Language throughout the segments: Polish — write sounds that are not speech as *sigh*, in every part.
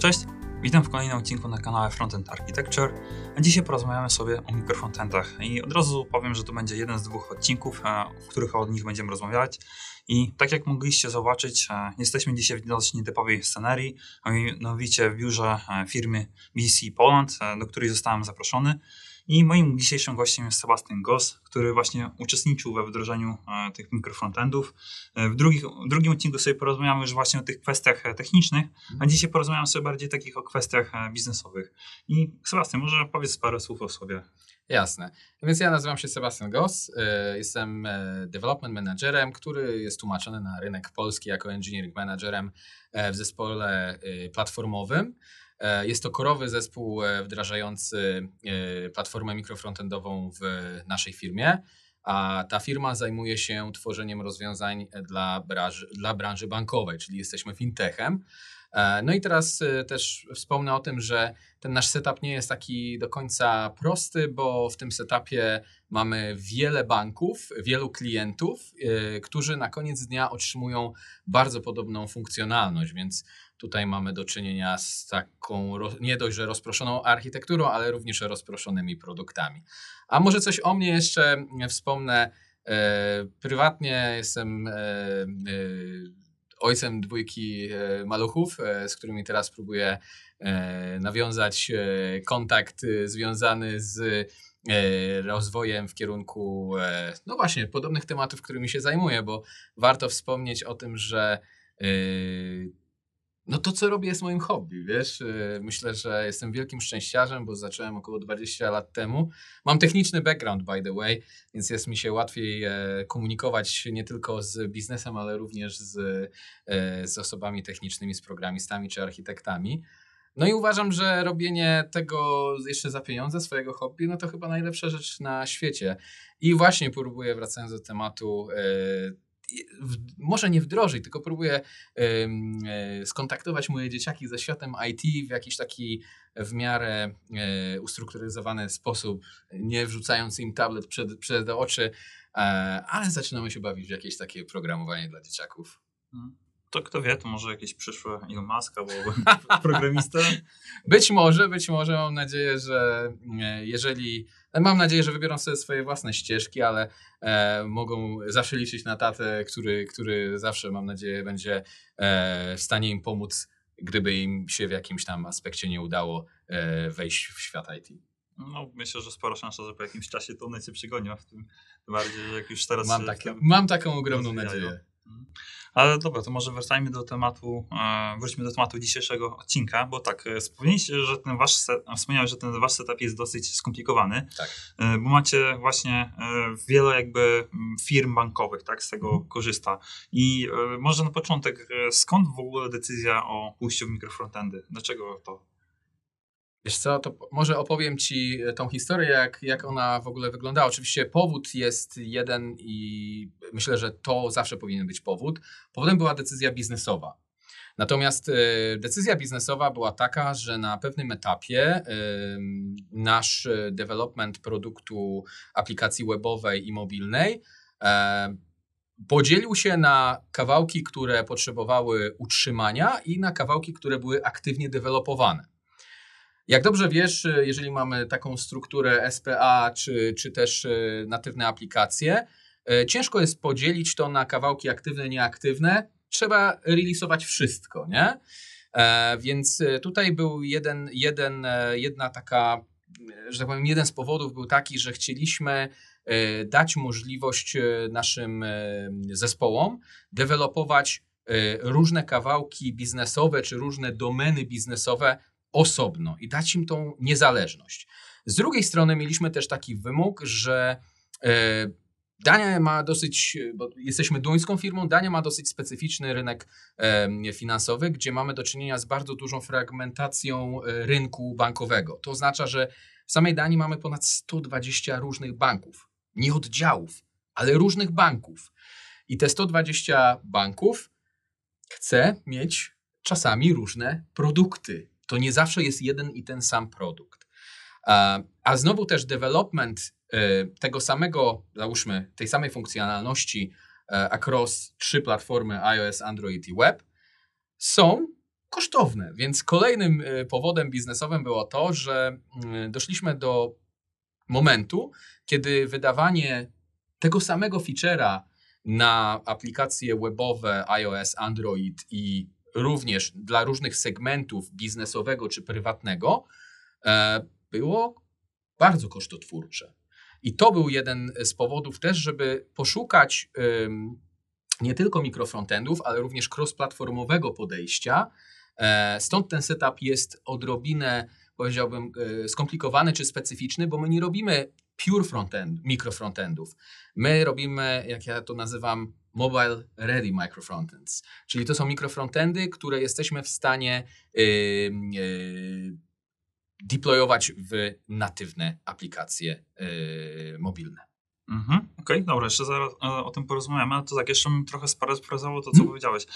Cześć, witam w kolejnym odcinku na kanale Frontend Architecture, dzisiaj porozmawiamy sobie o mikrofrontendach i od razu powiem, że to będzie jeden z dwóch odcinków, e, w których o nich będziemy rozmawiać. I tak jak mogliście zobaczyć, e, jesteśmy dzisiaj w dosyć nietypowej scenerii, a mianowicie w biurze e, firmy BC Poland, do której zostałem zaproszony i moim dzisiejszym gościem jest Sebastian Goss, który właśnie uczestniczył we wdrożeniu e, tych mikrofrontendów. E, w, w drugim odcinku sobie porozmawiamy już właśnie o tych kwestiach e, technicznych, a dzisiaj porozmawiamy sobie bardziej takich o kwestiach biznesowych. I Sebastian, może powiedz parę słów o sobie. Jasne. Więc ja nazywam się Sebastian Goss, jestem development managerem, który jest tłumaczony na rynek polski jako engineering managerem w zespole platformowym. E, jest to korowy zespół e, wdrażający e, platformę mikrofrontendową w naszej firmie, a ta firma zajmuje się tworzeniem rozwiązań dla branży, dla branży bankowej, czyli jesteśmy fintechem. No i teraz też wspomnę o tym, że ten nasz setup nie jest taki do końca prosty, bo w tym setupie mamy wiele banków, wielu klientów, którzy na koniec dnia otrzymują bardzo podobną funkcjonalność, więc Tutaj mamy do czynienia z taką nie dość, że rozproszoną architekturą, ale również rozproszonymi produktami. A może coś o mnie jeszcze wspomnę. E, prywatnie jestem e, e, ojcem dwójki maluchów, z którymi teraz próbuję nawiązać kontakt związany z rozwojem w kierunku, no właśnie, podobnych tematów, którymi się zajmuję, bo warto wspomnieć o tym, że no to, co robię, jest moim hobby, wiesz. Y, myślę, że jestem wielkim szczęściarzem, bo zacząłem około 20 lat temu. Mam techniczny background, by the way, więc jest mi się łatwiej e, komunikować nie tylko z biznesem, ale również z, e, z osobami technicznymi, z programistami czy architektami. No i uważam, że robienie tego jeszcze za pieniądze, swojego hobby, no to chyba najlepsza rzecz na świecie. I właśnie próbuję, wracając do tematu, e, może nie wdrożyć, tylko próbuję y, skontaktować moje dzieciaki ze światem IT w jakiś taki w miarę y, ustrukturyzowany sposób, nie wrzucając im tablet przed, przed oczy, y, ale zaczynamy się bawić w jakieś takie programowanie dla dzieciaków. Hmm. To kto wie, to może jakieś przyszłe Elon Musk albo *laughs* programista? być może, być może. Mam nadzieję, że e, jeżeli Mam nadzieję, że wybiorą sobie swoje własne ścieżki, ale e, mogą zawsze liczyć na tatę, który, który zawsze, mam nadzieję, będzie e, w stanie im pomóc, gdyby im się w jakimś tam aspekcie nie udało e, wejść w świat IT. No, myślę, że spora szansa, że po jakimś czasie to one cię przygonią w tym. Bardziej, że jak już teraz. Mam, takie, mam taką ogromną nadzieję. Ale dobra, to może wracajmy do tematu, e, wróćmy do tematu dzisiejszego odcinka, bo tak, e, wspomnieliście, że ten wasz set, wspomniałeś, że ten wasz setup jest dosyć skomplikowany, tak. E, bo macie właśnie wiele jakby firm bankowych, tak, z tego mhm. korzysta. I może na początek, skąd w ogóle decyzja o pójściu w mikrofrontendy? Dlaczego to? Wiesz co, to może opowiem Ci tą historię, jak, jak ona w ogóle wyglądała. Oczywiście powód jest jeden i myślę, że to zawsze powinien być powód. Powodem była decyzja biznesowa. Natomiast y, decyzja biznesowa była taka, że na pewnym etapie nasz development produktu aplikacji webowej i mobilnej podzielił się na kawałki, które potrzebowały utrzymania i na kawałki, które były aktywnie dewelopowane. Jak dobrze wiesz, y, jeżeli mamy taką strukturę SPA czy, czy też y, natywne aplikacje, y, ciężko jest podzielić to na kawałki aktywne, nieaktywne. Trzeba releasować wszystko, nie? E, więc tutaj był jeden, jeden, e, jedna taka, że tak powiem, jeden z powodów był taki, że chcieliśmy e, dać możliwość naszym zespołom dewelopować różne kawałki biznesowe czy różne domeny biznesowe osobno i dać im tą niezależność. Z drugiej strony mieliśmy też taki wymóg, że e, Dania ma dosyć, bo jesteśmy duńską firmą, Dania ma dosyć specyficzny rynek finansowy, gdzie mamy do czynienia z bardzo dużą fragmentacją e, rynku bankowego. To oznacza, że w samej Danii mamy ponad 120 różnych banków, nie oddziałów, ale różnych banków. I te 120 banków chce mieć czasami różne produkty, to nie zawsze jest jeden i ten sam produkt. A znowu też development e, tego samego, załóżmy, tej samej funkcjonalności e, across trzy platformy iOS, Android i web są kosztowne. Więc kolejnym powodem biznesowym było to, że y, doszliśmy do momentu, kiedy wydawanie tego samego feature'a na aplikacje webowe iOS, Android i również dla różnych segmentów biznesowego czy prywatnego e, było bardzo kosztotwórcze. I to był jeden z powodów też, żeby poszukać nie tylko mikrofrontendów, ale również cross-platformowego podejścia. E, stąd ten setup jest odrobinę, powiedziałbym, e, skomplikowany czy specyficzny, bo my nie robimy pure frontend, mikrofrontendów. My robimy, jak ja to nazywam, mobile ready microfrontends, czyli to są mikrofrontendy, które jesteśmy w stanie yy, yy, deployować w natywne aplikacje yy, mobilne. Mhm, Okej, okay, dobra, jeszcze zaraz e, o tym porozmawiamy, ale to tak, jeszcze bym trochę sparafrazował to, co hmm. powiedziałeś.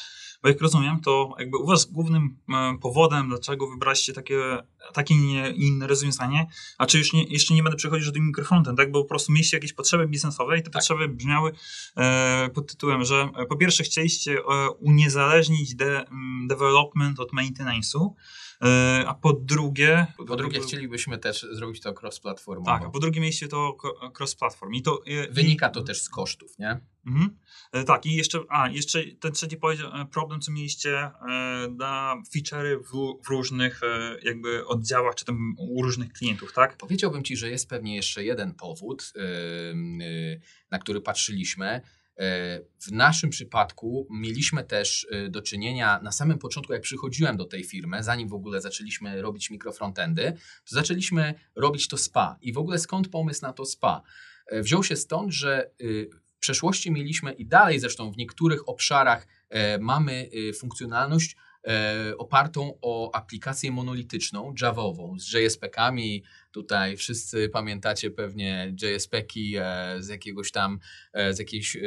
Bo jak rozumiem, to jakby u was głównym e, powodem, dlaczego wybraliście takie, takie nie inne rozwiązanie, a czy już nie, jeszcze nie będę przechodzić do tym mikrofrontem, tak, bo po prostu mieliście jakieś potrzeby biznesowe i te tak. potrzeby brzmiały e, pod tytułem, że e, po pierwsze chcieliście uniezależnić de, development od maintenance'u, a po drugie... Po drugie chcielibyśmy też zrobić to cross-platformowo. Tak, a po drugie mieliście to cross-platform. I to, e, Wynika to też z kosztów, nie? Mhm. E, tak, i jeszcze, a, jeszcze ten trzeci problem, co mieliście na feature'y w, w, różnych jakby oddziałach, czy tam u różnych klientów, tak? Powiedziałbym Ci, że jest pewnie jeszcze jeden powód, na który patrzyliśmy, E, w naszym przypadku mieliśmy też e, do czynienia na samym początku, jak przychodziłem do tej firmy, zanim w ogóle zaczęliśmy robić mikrofrontendy, to zaczęliśmy robić to SPA. I w ogóle skąd pomysł na to SPA? E, wziął się stąd, że w przeszłości mieliśmy i dalej zresztą w niektórych obszarach mamy funkcjonalność e, opartą o aplikację monolityczną, Javową, z JSP-kami. Tutaj wszyscy pamiętacie pewnie JSP-ki e, z jakiegoś tam, e, z jakiejś, e,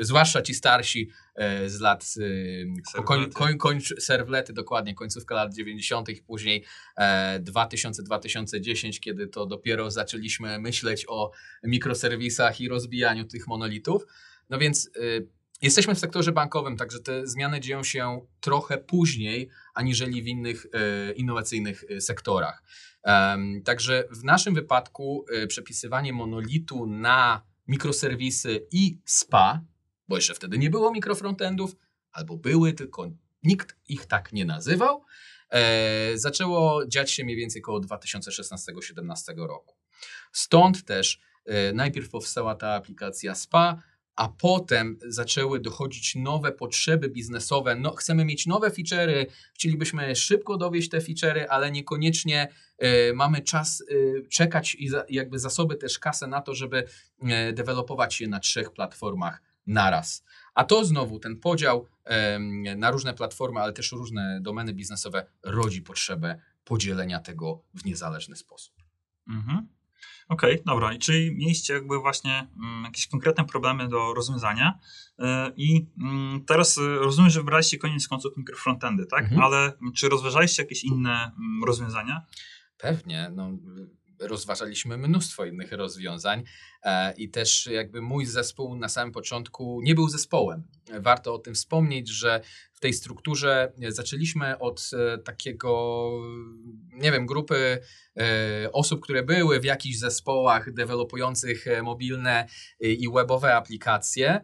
zwłaszcza ci starsi e, z lat, e, koń, koń, koń, serwlety, dokładnie, końcówka lat 90., później 2000-2010, kiedy to dopiero zaczęliśmy myśleć o mikroserwisach i rozbijaniu tych monolitów. No więc Jesteśmy w sektorze bankowym, także te zmiany dzieją się trochę później, aniżeli w innych e, innowacyjnych e, sektorach. także w naszym wypadku e, przepisywanie monolitu na mikroserwisy i SPA, bo jeszcze wtedy nie było mikrofrontendów, albo były, tylko nikt ich tak nie nazywał, zaczęło dziać się mniej więcej około 2016-2017 roku. Stąd też najpierw powstała ta aplikacja SPA, a potem zaczęły dochodzić nowe potrzeby biznesowe. No, chcemy mieć nowe feature'y, chcielibyśmy szybko dowieść te feature'y, ale niekoniecznie y, mamy czas y, czekać i za, jakby zasoby też kasę na to, żeby y, dewelopować je na trzech platformach naraz. A to znowu ten podział na różne platformy, ale też różne domeny biznesowe rodzi potrzebę podzielenia tego w niezależny sposób. Mhm. Okej, okay, dobra. I czyli mieliście jakby właśnie mm, jakieś konkretne problemy do rozwiązania yy, i yy, teraz yy, rozumiem, że wybraliście koniec końców mikrofrontendy, tak? Mhm. Ale czy rozważaliście jakieś inne mm, rozwiązania? Pewnie. No, rozważaliśmy mnóstwo innych rozwiązań e, i też jakby mój zespół na samym początku nie był zespołem. Warto o tym wspomnieć, że w tej strukturze zaczęliśmy od e, takiego, nie wiem, grupy e, osób, które były w jakichś zespołach dewelopujących mobilne i webowe aplikacje.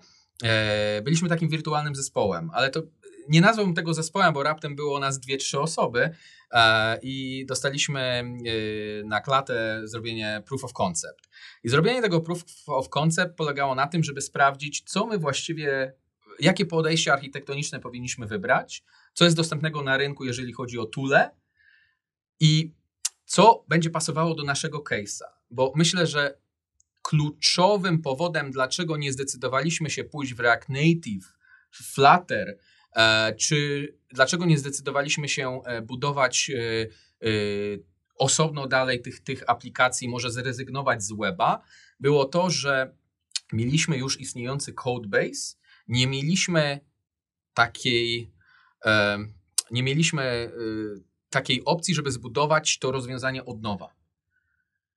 Byliśmy takim wirtualnym zespołem, ale to nie nazwałbym tego zespołem, bo raptem było nas dwie, trzy osoby e, i dostaliśmy e, na klatę zrobienie proof of concept. I zrobienie tego proof of concept polegało na tym, żeby sprawdzić, co my właściwie, jakie podejście architektoniczne powinniśmy wybrać, co jest dostępnego na rynku, jeżeli chodzi o tule i co będzie pasowało do naszego case'a. Bo myślę, że kluczowym powodem, dlaczego nie zdecydowaliśmy się pójść w React Native, w Flutter, czy dlaczego nie zdecydowaliśmy się e, budować e, osobno dalej tych, tych aplikacji, może zrezygnować z weba, było to, że mieliśmy już istniejący codebase, nie mieliśmy takiej, nie mieliśmy takiej opcji, żeby zbudować to rozwiązanie od nowa.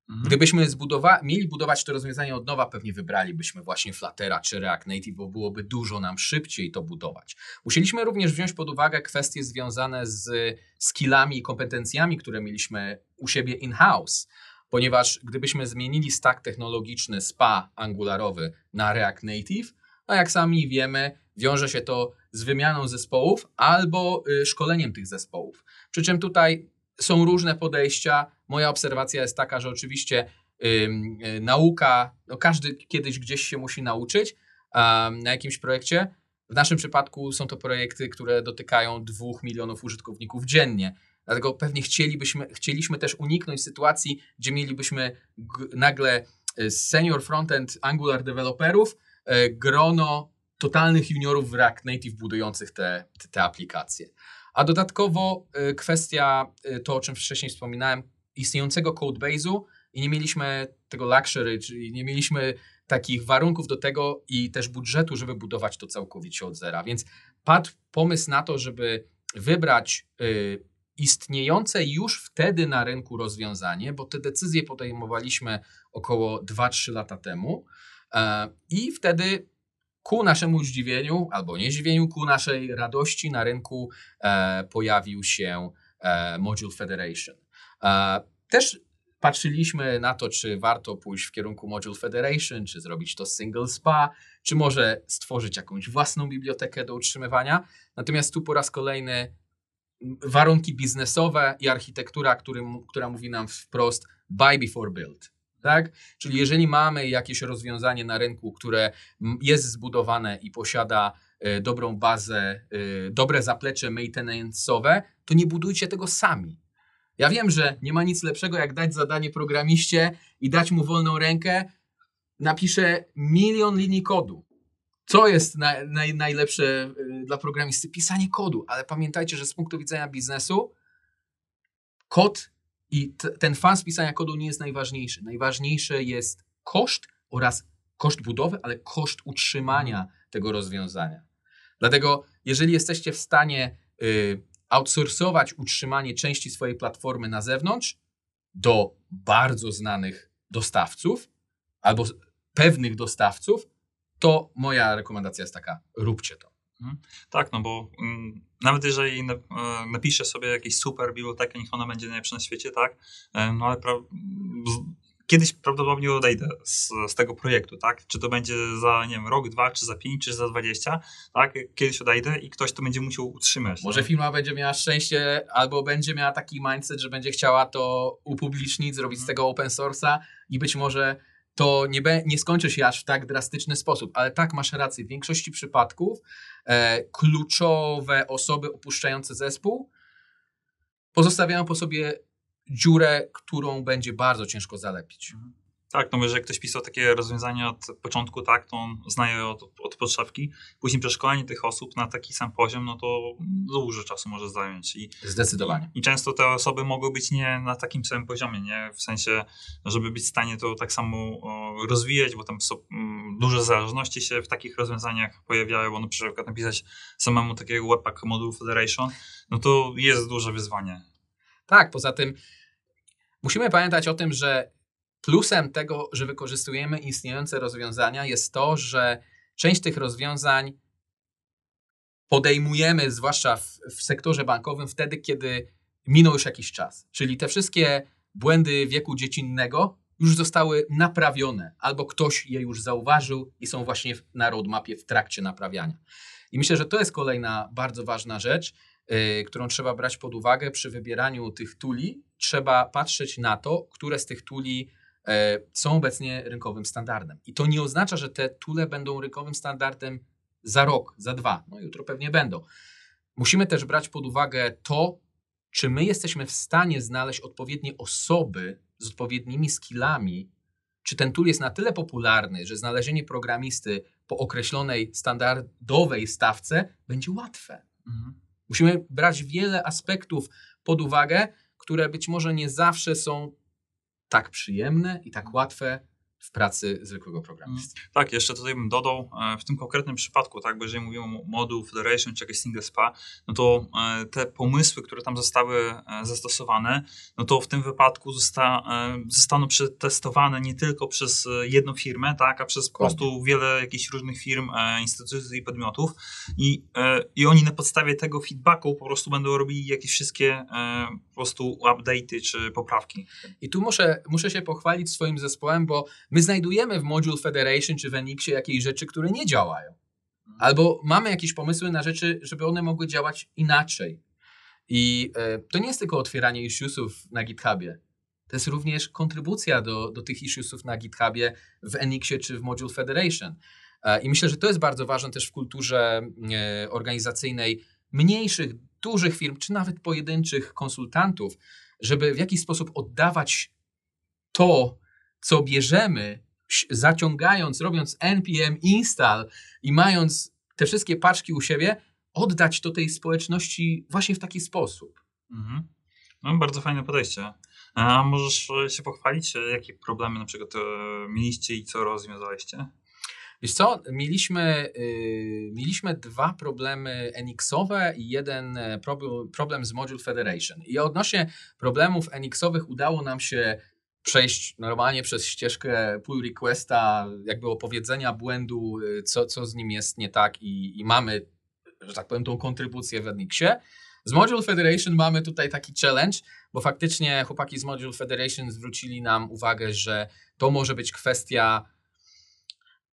Mhm. Gdybyśmy zbudowa- mieli budować to rozwiązanie od nowa, pewnie wybralibyśmy właśnie Fluttera czy React Native, bo byłoby dużo nam szybciej to budować. Musieliśmy również wziąć pod uwagę kwestie związane z skillami i kompetencjami, które mieliśmy u siebie in-house, ponieważ gdybyśmy zmienili stack technologiczny SPA angularowy na React Native, no jak sami wiemy, wiąże się to z wymianą zespołów albo y, szkoleniem tych zespołów. Przy czym tutaj są różne podejścia. Moja obserwacja jest taka, że oczywiście y, nauka, no każdy kiedyś gdzieś się musi nauczyć na jakimś projekcie. W naszym przypadku są to projekty, które dotykają dwóch milionów użytkowników dziennie. Dlatego pewnie chcielibyśmy, chcieliśmy też uniknąć sytuacji, gdzie mielibyśmy nagle y, senior frontend Angular deweloperów, y, grono totalnych juniorów w React Native budujących te, te, te aplikacje. A dodatkowo kwestia, to o czym wcześniej wspominałem, istniejącego codebase'u i nie mieliśmy tego luxury, czyli nie mieliśmy takich warunków do tego i też budżetu, żeby budować to całkowicie od zera. Więc padł pomysł na to, żeby wybrać y, istniejące już wtedy na rynku rozwiązanie, bo te decyzje podejmowaliśmy około 2-3 lata temu e, i wtedy ku naszemu zdziwieniu, albo nie zdziwieniu, ku naszej radości na rynku e, pojawił się e, Module Federation. Też patrzyliśmy na to, czy warto pójść w kierunku Module Federation, czy zrobić to single SPA, czy może stworzyć jakąś własną bibliotekę do utrzymywania. Natomiast tu po raz kolejny warunki biznesowe i architektura, który, która mówi nam wprost buy before build. Tak? Czyli jeżeli mamy jakieś rozwiązanie na rynku, które jest zbudowane i posiada y, dobrą bazę, y, dobre zaplecze maintenance'owe, to nie budujcie tego sami. Ja wiem, że nie ma nic lepszego, jak dać zadanie programiście i dać mu wolną rękę. Napiszę milion linii kodu. Co jest na, najlepsze y, dla programisty? Pisanie kodu, ale pamiętajcie, że z punktu widzenia biznesu kod i ten fan pisania kodu nie jest najważniejszy. Najważniejsze jest koszt oraz koszt budowy, ale koszt utrzymania tego rozwiązania. Dlatego, jeżeli jesteście w stanie y, outsourcować utrzymanie części swojej platformy na zewnątrz do bardzo znanych dostawców albo pewnych dostawców, to moja rekomendacja jest taka: róbcie to. Mhm. Tak, no bo mm, nawet jeżeli e, napiszę sobie jakieś super bibliotekę, niech ona będzie najlepsza na świecie, tak, e, no ale pra, kiedyś prawdopodobnie odejdę z, z, tego projektu, tak? Czy to będzie za, nie wiem, rok, dwa, czy za pięć, czy za dwadzieścia, tak? Kiedyś odejdę i ktoś to będzie musiał utrzymać. Może tak? firma będzie miała szczęście, albo będzie miała taki mindset, że będzie chciała to upublicznić, zrobić z mhm. tego open source'a i być może to nie, be, nie skończy się aż w tak drastyczny sposób. Ale tak, masz rację, w większości przypadków e, kluczowe osoby opuszczające zespół pozostawiają po sobie dziurę, którą będzie bardzo ciężko zalepić. Tak, no jeżeli ktoś pisał takie rozwiązania od początku, tak, to on zna je od, od podszewki. Później przeszkolenie tych osób na taki sam poziom, no to dużo czasu może zająć. I, Zdecydowanie. I, I, często te osoby mogą być nie na takim samym poziomie, nie? W sensie, żeby być w stanie to tak samo o, rozwijać, bo tam są mm, duże zależności się w takich rozwiązaniach pojawiają, bo na przykład napisać samemu takiego webpack Module Federation, no to jest duże wyzwanie. Tak, poza tym musimy pamiętać o tym, że Plusem tego, że wykorzystujemy istniejące rozwiązania, jest to, że część tych rozwiązań podejmujemy, zwłaszcza w, w, sektorze bankowym, wtedy, kiedy minął już jakiś czas. Czyli te wszystkie błędy wieku dziecinnego już zostały naprawione, albo ktoś je już zauważył i są właśnie na roadmapie w trakcie naprawiania. I myślę, że to jest kolejna bardzo ważna rzecz, którą trzeba brać pod uwagę przy wybieraniu tych tuli. Trzeba patrzeć na to, które z tych tuli E, są obecnie rynkowym standardem. I to nie oznacza, że te tule będą rynkowym standardem za rok, za dwa. No jutro pewnie będą. Musimy też brać pod uwagę to, czy my jesteśmy w stanie znaleźć odpowiednie osoby z odpowiednimi skillami, czy ten tool jest na tyle popularny, że znalezienie programisty po określonej standardowej stawce będzie łatwe. Mhm. Musimy brać wiele aspektów pod uwagę, które być może nie zawsze są tak przyjemne i tak łatwe w pracy zwykłego programisty. Tak, jeszcze tutaj bym dodał, e, w tym konkretnym przypadku, tak, bo jeżeli mówimy o moduł Federation czy jakieś single SPA, no to e, te pomysły, które tam zostały e, zastosowane, no to w tym wypadku zosta, zostaną przetestowane nie tylko przez jedną firmę, tak, a przez po prostu wiele jakichś różnych firm, instytucji i podmiotów i, i oni na podstawie tego feedbacku po prostu będą robili jakieś wszystkie po prostu update'y czy poprawki. I tu muszę, muszę się pochwalić swoim zespołem, bo My znajdujemy w Module Federation czy w Enixie jakieś rzeczy, które nie działają. Albo mamy jakieś pomysły na rzeczy, żeby one mogły działać inaczej. I e, to nie jest tylko otwieranie issuesów na GitHubie. To jest również kontrybucja do, do tych issuesów na GitHubie w Enixie czy w Module Federation. E, I myślę, że to jest bardzo ważne też w kulturze e, organizacyjnej mniejszych, dużych firm, czy nawet pojedynczych konsultantów, żeby w jakiś sposób oddawać to, co bierzemy, zaciągając, robiąc npm install i mając te wszystkie paczki u siebie, oddać to tej społeczności właśnie w taki sposób. Mhm. No, bardzo fajne podejście. A możesz się pochwalić, jakie problemy na przykład e, mieliście i co rozwiązaliście? Wiesz co, mieliśmy, yy, mieliśmy dwa problemy Enixowe i jeden e, problem, problem z Module Federation. I odnośnie problemów Enixowych udało nam się przejść normalnie przez ścieżkę pull requesta, jakby opowiedzenia błędu, y, co, co z nim jest nie tak i, i mamy, że tak powiem, tą kontrybucję w Enixie. Z Module Federation mamy tutaj taki challenge, bo faktycznie chłopaki z Module Federation zwrócili nam uwagę, że to może być kwestia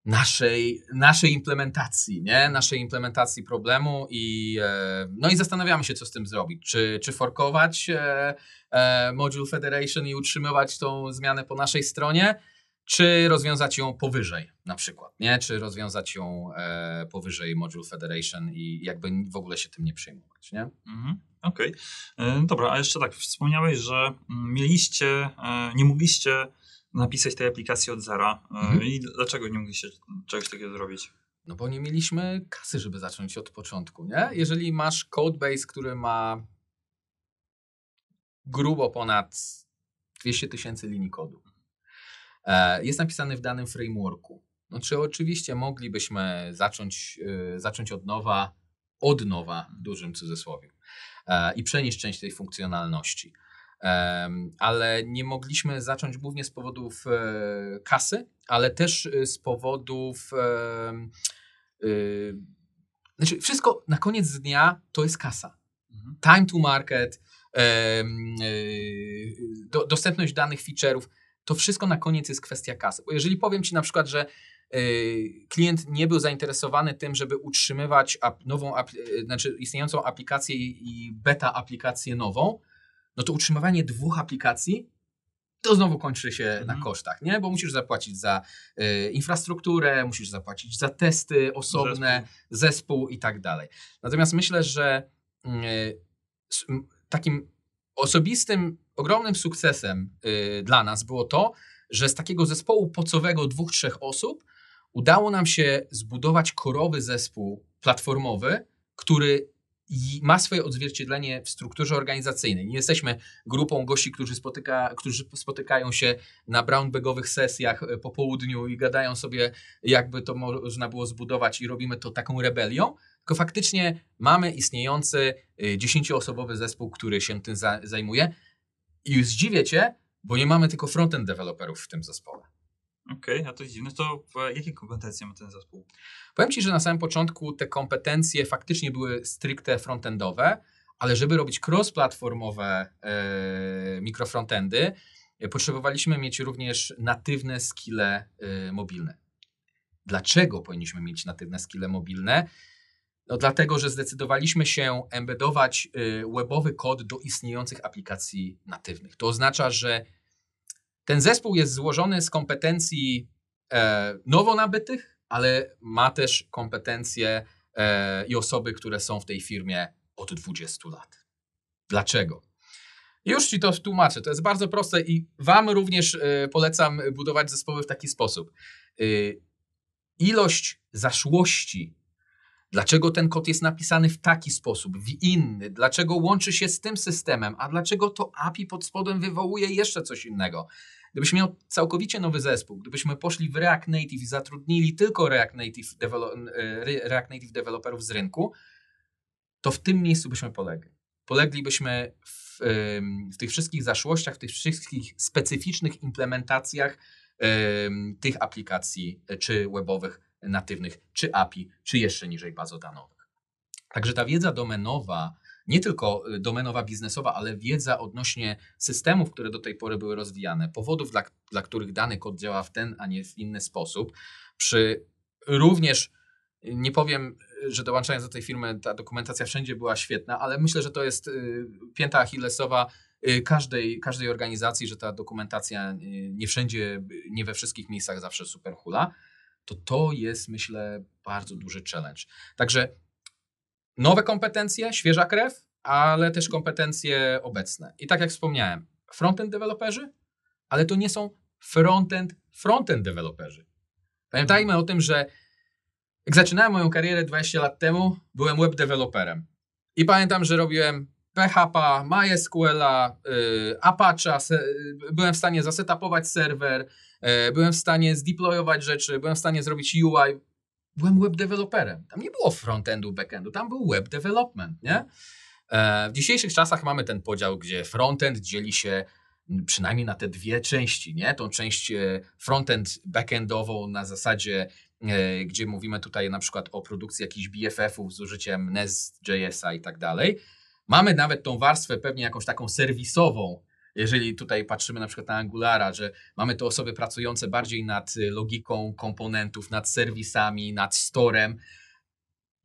naszej, naszej implementacji, nie? naszej implementacji problemu i, e, no i zastanawiamy się, co z tym zrobić. Czy, czy forkować e, e, Module Federation i utrzymywać tą zmianę po naszej stronie, czy rozwiązać ją powyżej na przykład, nie? Czy rozwiązać ją powyżej Module Federation i jakby w ogóle się tym nie przejmować, nie? Mhm. Okej. Okay. Dobra, a jeszcze tak, wspomniałeś, że mm, mieliście, nie mogliście napisać tej aplikacji od zera. E, mhm. I dlaczego nie mogliście czegoś takiego zrobić? No bo nie mieliśmy kasy, żeby zacząć od początku, nie? Jeżeli masz codebase, który ma grubo ponad 200 tysięcy linii kodu, e, jest napisany w danym frameworku, no czy oczywiście moglibyśmy zacząć, e, zacząć od nowa, od nowa w dużym cudzysłowie i przenieść część tej funkcjonalności ale nie mogliśmy zacząć głównie z powodów e, kasy, ale też e, z powodów. E, znaczy, wszystko na koniec dnia to jest kasa. Mhm. Time to market, dostępność danych feature'ów, to wszystko na koniec jest kwestia kasy. Bo jeżeli powiem Ci na przykład, że klient nie był zainteresowany tym, żeby utrzymywać nową, znaczy istniejącą aplikację i beta aplikację nową, no to utrzymywanie dwóch aplikacji to znowu kończy się mhm. na kosztach, nie? Bo musisz zapłacić za y, infrastrukturę, musisz zapłacić za testy osobne, zespół, zespół i tak dalej. Natomiast myślę, że y, takim osobistym, ogromnym sukcesem y, dla nas było to, że z takiego zespołu pocowego dwóch, trzech osób udało nam się zbudować korowy zespół platformowy, który i ma swoje odzwierciedlenie w strukturze organizacyjnej. Nie jesteśmy grupą gości, którzy, spotyka, którzy spotykają się na brownbagowych sesjach e, po południu i gadają sobie, jakby to można było zbudować i robimy to taką rebelią, tylko faktycznie mamy istniejący e, dziesięcioosobowy zespół, który się tym zajmuje i zdziwię Cię, bo nie mamy tylko frontend deweloperów w tym zespole. Okej, okay, a to dziwne. To jakie kompetencje ma ten zespół? Powiem Ci, że na samym początku te kompetencje faktycznie były stricte frontendowe, ale żeby robić cross-platformowe yy, mikrofrontendy, yy, potrzebowaliśmy mieć również natywne skille yy, mobilne. Dlaczego powinniśmy mieć natywne skille mobilne? No dlatego, że zdecydowaliśmy się embedować webowy kod do istniejących aplikacji natywnych. To oznacza, że ten zespół jest złożony z kompetencji e, nowo nabytych, ale ma też kompetencje e, i osoby, które są w tej firmie od 20 lat. Dlaczego? Już Ci to tłumaczę. To jest bardzo proste i Wam również e, polecam budować zespoły w taki sposób. E, ilość zaszłości Dlaczego ten kod jest napisany w taki sposób, w inny? Dlaczego łączy się z tym systemem? A dlaczego to API pod spodem wywołuje jeszcze coś innego? Gdybyś miał całkowicie nowy zespół, gdybyśmy poszli w React Native i zatrudnili tylko React Native, e, React Native deweloperów z rynku, to w tym miejscu byśmy polegli. Poleglibyśmy w, w tych wszystkich zaszłościach, w tych wszystkich specyficznych implementacjach tych aplikacji, e, czy webowych, natywnych, czy API, czy jeszcze niżej bazodanowych. Także ta wiedza domenowa, nie tylko y, domenowa biznesowa, ale wiedza odnośnie systemów, które do tej pory były rozwijane, powodów, dla, dla których dany kod działa w ten, a nie w inny sposób, przy również nie powiem, że dołączając do tej firmy ta dokumentacja wszędzie była świetna, ale myślę, że to jest y, pięta achillesowa y, każdej, każdej organizacji, że ta dokumentacja nie wszędzie, nie we wszystkich miejscach zawsze super hula, to to jest myślę bardzo duży challenge. Także nowe kompetencje, świeża krew, ale też kompetencje obecne. I tak jak wspomniałem, frontend deweloperzy, ale to nie są frontend frontend deweloperzy. Pamiętajmy o tym, że jak zaczynałem moją karierę 20 lat temu, byłem web deweloperem. I pamiętam, że robiłem PHP, MySQL, y, Apache, byłem w stanie zasetapować serwer, y, byłem w stanie zdeployować rzeczy, byłem w stanie zrobić UI byłem web developerem. Tam nie było frontendu, backendu, tam był web development, nie? E, w dzisiejszych czasach mamy ten podział, gdzie frontend dzieli się przynajmniej na te dwie części, nie? Tą część e, frontend backendową na zasadzie, e, gdzie mówimy tutaj na przykład o produkcji jakichś BFF-ów z użyciem Nest.js-a i tak dalej. Mamy nawet tą warstwę pewnie jakąś taką serwisową, jeżeli tutaj patrzymy na przykład na Angulara, że mamy to osoby pracujące bardziej nad y, logiką komponentów, nad serwisami, nad storem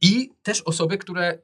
i też osoby, które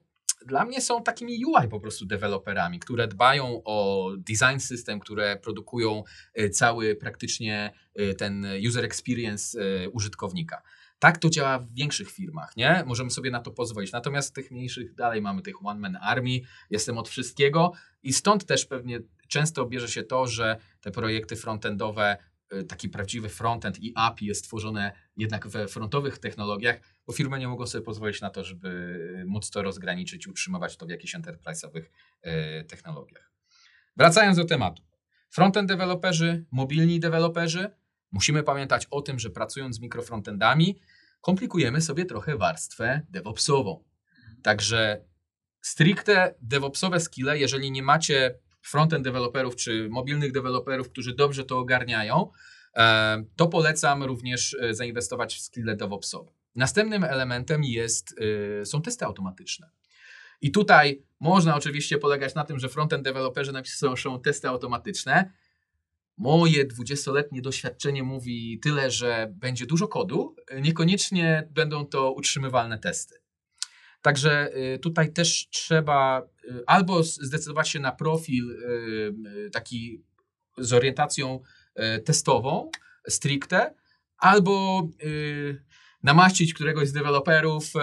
dla mnie są takimi UI po prostu deweloperami, które dbają o design system, które produkują y, cały praktycznie y, ten user experience użytkownika. Tak to działa w większych firmach, nie? Możemy sobie na to pozwolić. Natomiast tych mniejszych dalej mamy tych one man army, jestem od wszystkiego i stąd też pewnie często bierze się to, że te projekty frontendowe, y, taki prawdziwy frontend i API jest tworzone jednak we frontowych technologiach, bo firmy nie mogą sobie pozwolić na to, żeby móc to rozgraniczyć, utrzymywać to w jakichś enterprise'owych y, technologiach. Wracając do tematu. Frontend deweloperzy, mobilni deweloperzy, musimy pamiętać o tym, że pracując z mikrofrontendami, komplikujemy sobie trochę warstwę DevOpsową. Także stricte DevOpsowe skille, jeżeli nie macie frontend deweloperów czy mobilnych deweloperów, którzy dobrze to ogarniają, e, to polecam również e, zainwestować w skille DevOpsowe. Następnym elementem jest, e, są testy automatyczne. I tutaj można oczywiście polegać na tym, że frontend deweloperzy napiszą testy automatyczne. Moje 20-letnie doświadczenie mówi tyle, że będzie dużo kodu, niekoniecznie będą to utrzymywalne testy. Także y, tutaj też trzeba y, albo zdecydować się na profil y, taki z orientacją testową, stricte, albo namaścić któregoś z deweloperów.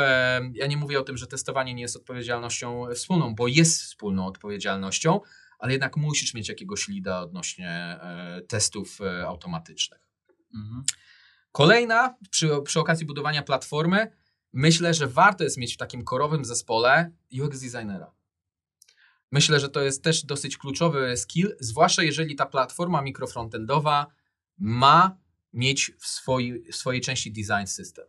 Ja nie mówię o tym, że testowanie nie jest odpowiedzialnością wspólną, bo jest wspólną odpowiedzialnością, ale jednak musisz mieć jakiegoś lida odnośnie e, testów e, automatycznych. Mhm. Kolejna, przy, przy okazji budowania platformy, myślę, że warto jest mieć w takim korowym zespole UX designera. Myślę, że to jest też dosyć kluczowy skill, zwłaszcza jeżeli ta platforma mikrofrontendowa ma mieć w swojej, w swojej części design system.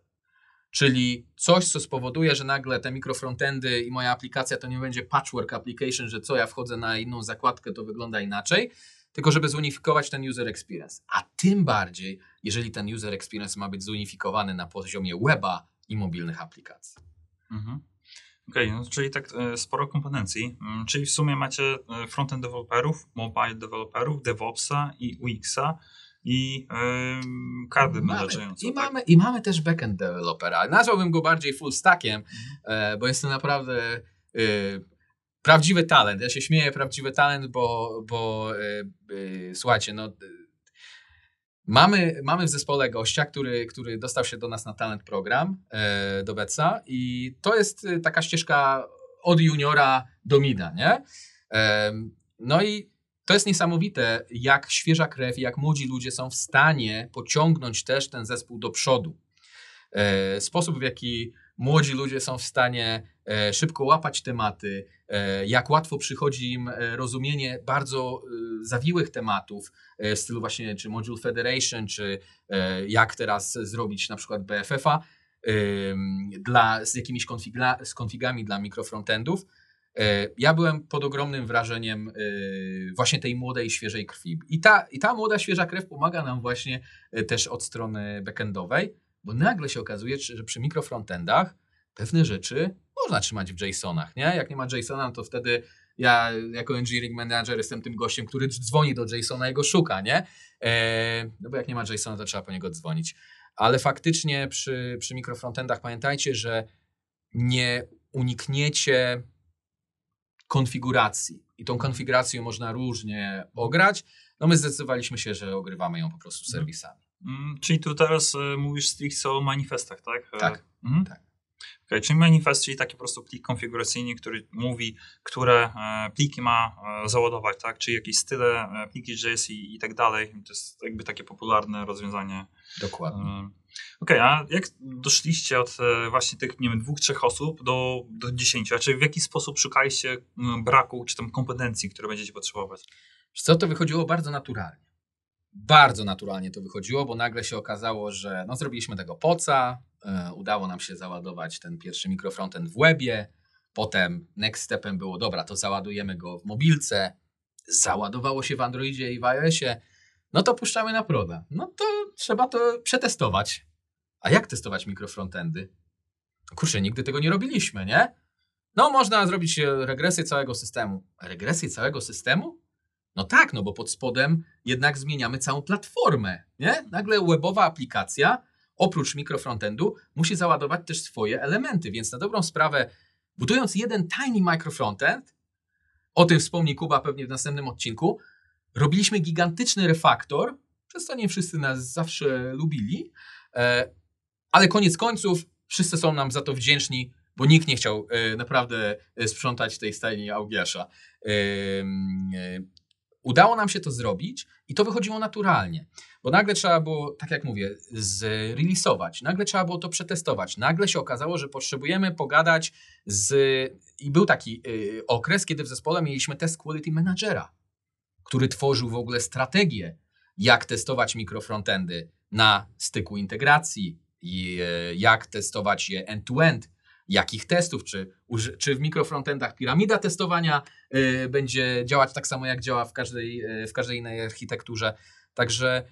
Czyli coś, co spowoduje, że nagle te mikrofrontendy i moja aplikacja to nie będzie patchwork application, że co ja wchodzę na inną zakładkę, to wygląda inaczej, tylko żeby zunifikować ten user experience. A tym bardziej, jeżeli ten user experience ma być zunifikowany na poziomie weba, i mobilnych aplikacji. Mhm. Okej, okay, no, czyli tak e, sporo kompetencji. Mm, czyli w sumie macie e, frontend developerów, mobile developerów, DevOpsa i UX-a i yy, karty menedżujące. I, tak? mamy, I mamy też backend developera. Nazwałbym go bardziej full stackiem, mhm. bo jest to naprawdę prawdziwy talent. Ja się śmieję, prawdziwy talent, bo, bo słuchajcie, no Mamy, mamy w zespole gościa, który, który dostał się do nas na talent program, e, do Beca i to jest e, taka ścieżka od juniora do mida, nie? E, no i to jest niesamowite, jak świeża krew, jak młodzi ludzie są w stanie pociągnąć też ten zespół do przodu. E, sposób, w jaki młodzi ludzie są w stanie e, szybko łapać tematy, e, jak łatwo przychodzi im rozumienie bardzo zawiłych tematów w stylu właśnie czy Module Federation, czy jak teraz zrobić na przykład BFF-a dla, z jakimiś konfiga, z konfigami dla mikrofrontendów. Ja byłem pod ogromnym wrażeniem właśnie tej młodej, świeżej krwi. I ta, I ta młoda, świeża krew pomaga nam właśnie też od strony backendowej, bo nagle się okazuje, że przy mikrofrontendach pewne rzeczy można trzymać w JSONach, nie? Jak nie ma JSONa, to wtedy ja jako engineering manager jestem tym gościem, który dzwoni do JSONa i go szuka, nie? E, no bo jak nie ma JSONa, to trzeba po niego dzwonić. Ale faktycznie przy, przy mikrofrontendach pamiętajcie, że nie unikniecie konfiguracji. I tą konfigurację można różnie ograć. No my zdecydowaliśmy się, że ogrywamy ją po prostu Mhm. serwisami. Mm, czyli tu teraz y, mówisz stricte o manifestach, tak? E, Tak. Mhm. Tak. Okay, czyli manifest, czyli taki po prostu plik konfiguracyjny, który mówi, które e, pliki ma e, załadować, tak? Czy jakieś style, e, pliki JS i, i tak dalej. To jest jakby takie popularne rozwiązanie. Dokładnie. Okej, a jak doszliście od e, właśnie tych, nie wiem, dwóch, trzech osób do, do dziesięciu? Czy w jaki sposób szukaliście braku, czy tam kompetencji, które będziecie potrzebować? Co to wychodziło bardzo naturalnie. Bardzo naturalnie to wychodziło, bo nagle się okazało, że no, zrobiliśmy tego poca, e, udało nam się załadować ten pierwszy mikrofrontend w webie, potem next stepem było, dobra, to załadujemy go w mobilce, załadowało się w Androidzie i w iOSie, no to puszczamy na proda. No to trzeba to przetestować. A jak testować mikrofrontendy? Kurczę, nigdy tego nie robiliśmy, nie? No, można zrobić e, regresję całego systemu. Regresję całego systemu? No tak, no bo pod spodem jednak zmieniamy całą platformę, nie? Nagle webowa aplikacja, oprócz mikrofrontendu, musi załadować też swoje elementy, więc na dobrą sprawę, budując jeden tiny microfrontend, o tym wspomni Kuba pewnie w następnym odcinku, robiliśmy gigantyczny refaktor, przez to nie wszyscy nas zawsze lubili, e, ale koniec końców wszyscy są nam za to wdzięczni, bo nikt nie chciał e, naprawdę e, sprzątać tej stajni Augiasza. Udało nam się to zrobić i to wychodziło naturalnie, bo nagle trzeba było, tak jak mówię, zreleasować, nagle trzeba było to przetestować. Nagle się okazało, że potrzebujemy pogadać z. I był taki y, okres, kiedy w zespole mieliśmy test quality managera, który tworzył w ogóle strategię, jak testować mikrofrontendy na styku integracji, i, y, jak testować je end-to-end, jakich testów, czy, czy w mikrofrontendach piramida testowania y, będzie działać tak samo, jak działa w każdej, y, w każdej innej architekturze. Także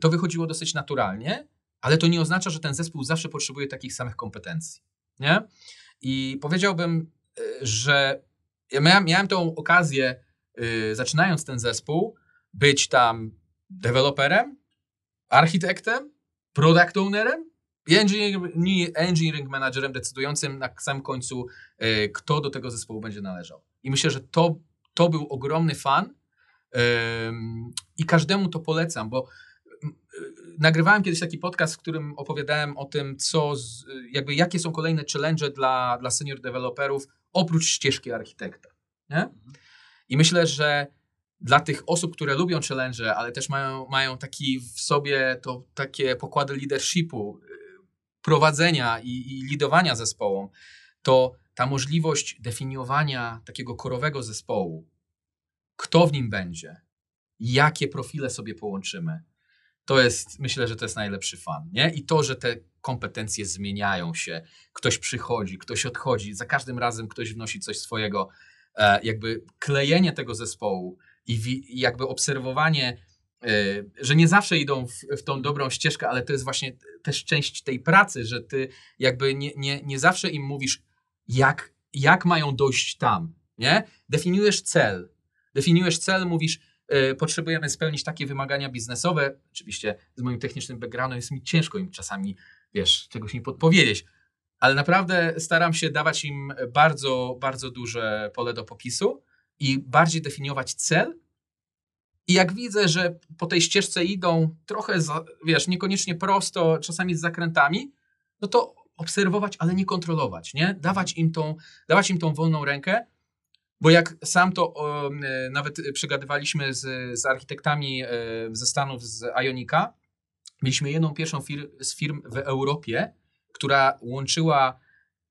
to wychodziło dosyć naturalnie, ale to nie oznacza, że ten zespół zawsze potrzebuje takich samych kompetencji. Nie? I powiedziałbym, że ja miałem, miałem tą okazję, y, zaczynając ten zespół, być tam deweloperem, architektem, product ownerem engineering, engineering managerem decydującym na samym końcu, y, kto do tego zespołu będzie należał. I myślę, że to, to był ogromny fan i każdemu to polecam, bo y, nagrywałem kiedyś taki podcast, w którym opowiadałem o tym, co, jakby jakie są kolejne challenge dla, dla senior deweloperów oprócz ścieżki architekta. Nie? I myślę, że dla tych osób, które lubią challenge, ale też mają, mają taki w sobie to takie pokłady leadershipu, y, prowadzenia i, i lidowania zespołom, to ta możliwość definiowania takiego korowego zespołu, kto w nim będzie, jakie profile sobie połączymy, to jest, myślę, że to jest najlepszy fan, nie? I to, że te kompetencje zmieniają się, ktoś przychodzi, ktoś odchodzi, za każdym razem ktoś wnosi coś swojego, jakby klejenie tego zespołu i, jakby obserwowanie, e, że nie zawsze idą w, w tą dobrą ścieżkę, ale to jest właśnie też część tej pracy, że ty jakby nie, nie, nie zawsze im mówisz, jak, jak mają dojść tam, nie? Definiujesz cel. Definiujesz cel, mówisz, y, potrzebujemy spełnić takie wymagania biznesowe. Oczywiście z moim technicznym backgroundem jest mi ciężko im czasami, wiesz, czegoś mi podpowiedzieć, ale naprawdę staram się dawać im bardzo, bardzo duże pole do popisu i bardziej definiować cel. I jak widzę, że po tej ścieżce idą trochę, za, wiesz, niekoniecznie prosto, czasami z zakrętami, no to obserwować, ale nie kontrolować, nie? Dawać im tą, dawać im tą wolną rękę, bo jak sam to nawet przegadywaliśmy z, z architektami e, ze Stanów, z Ionika, mieliśmy jedną pierwszą fir z firm w Europie, która łączyła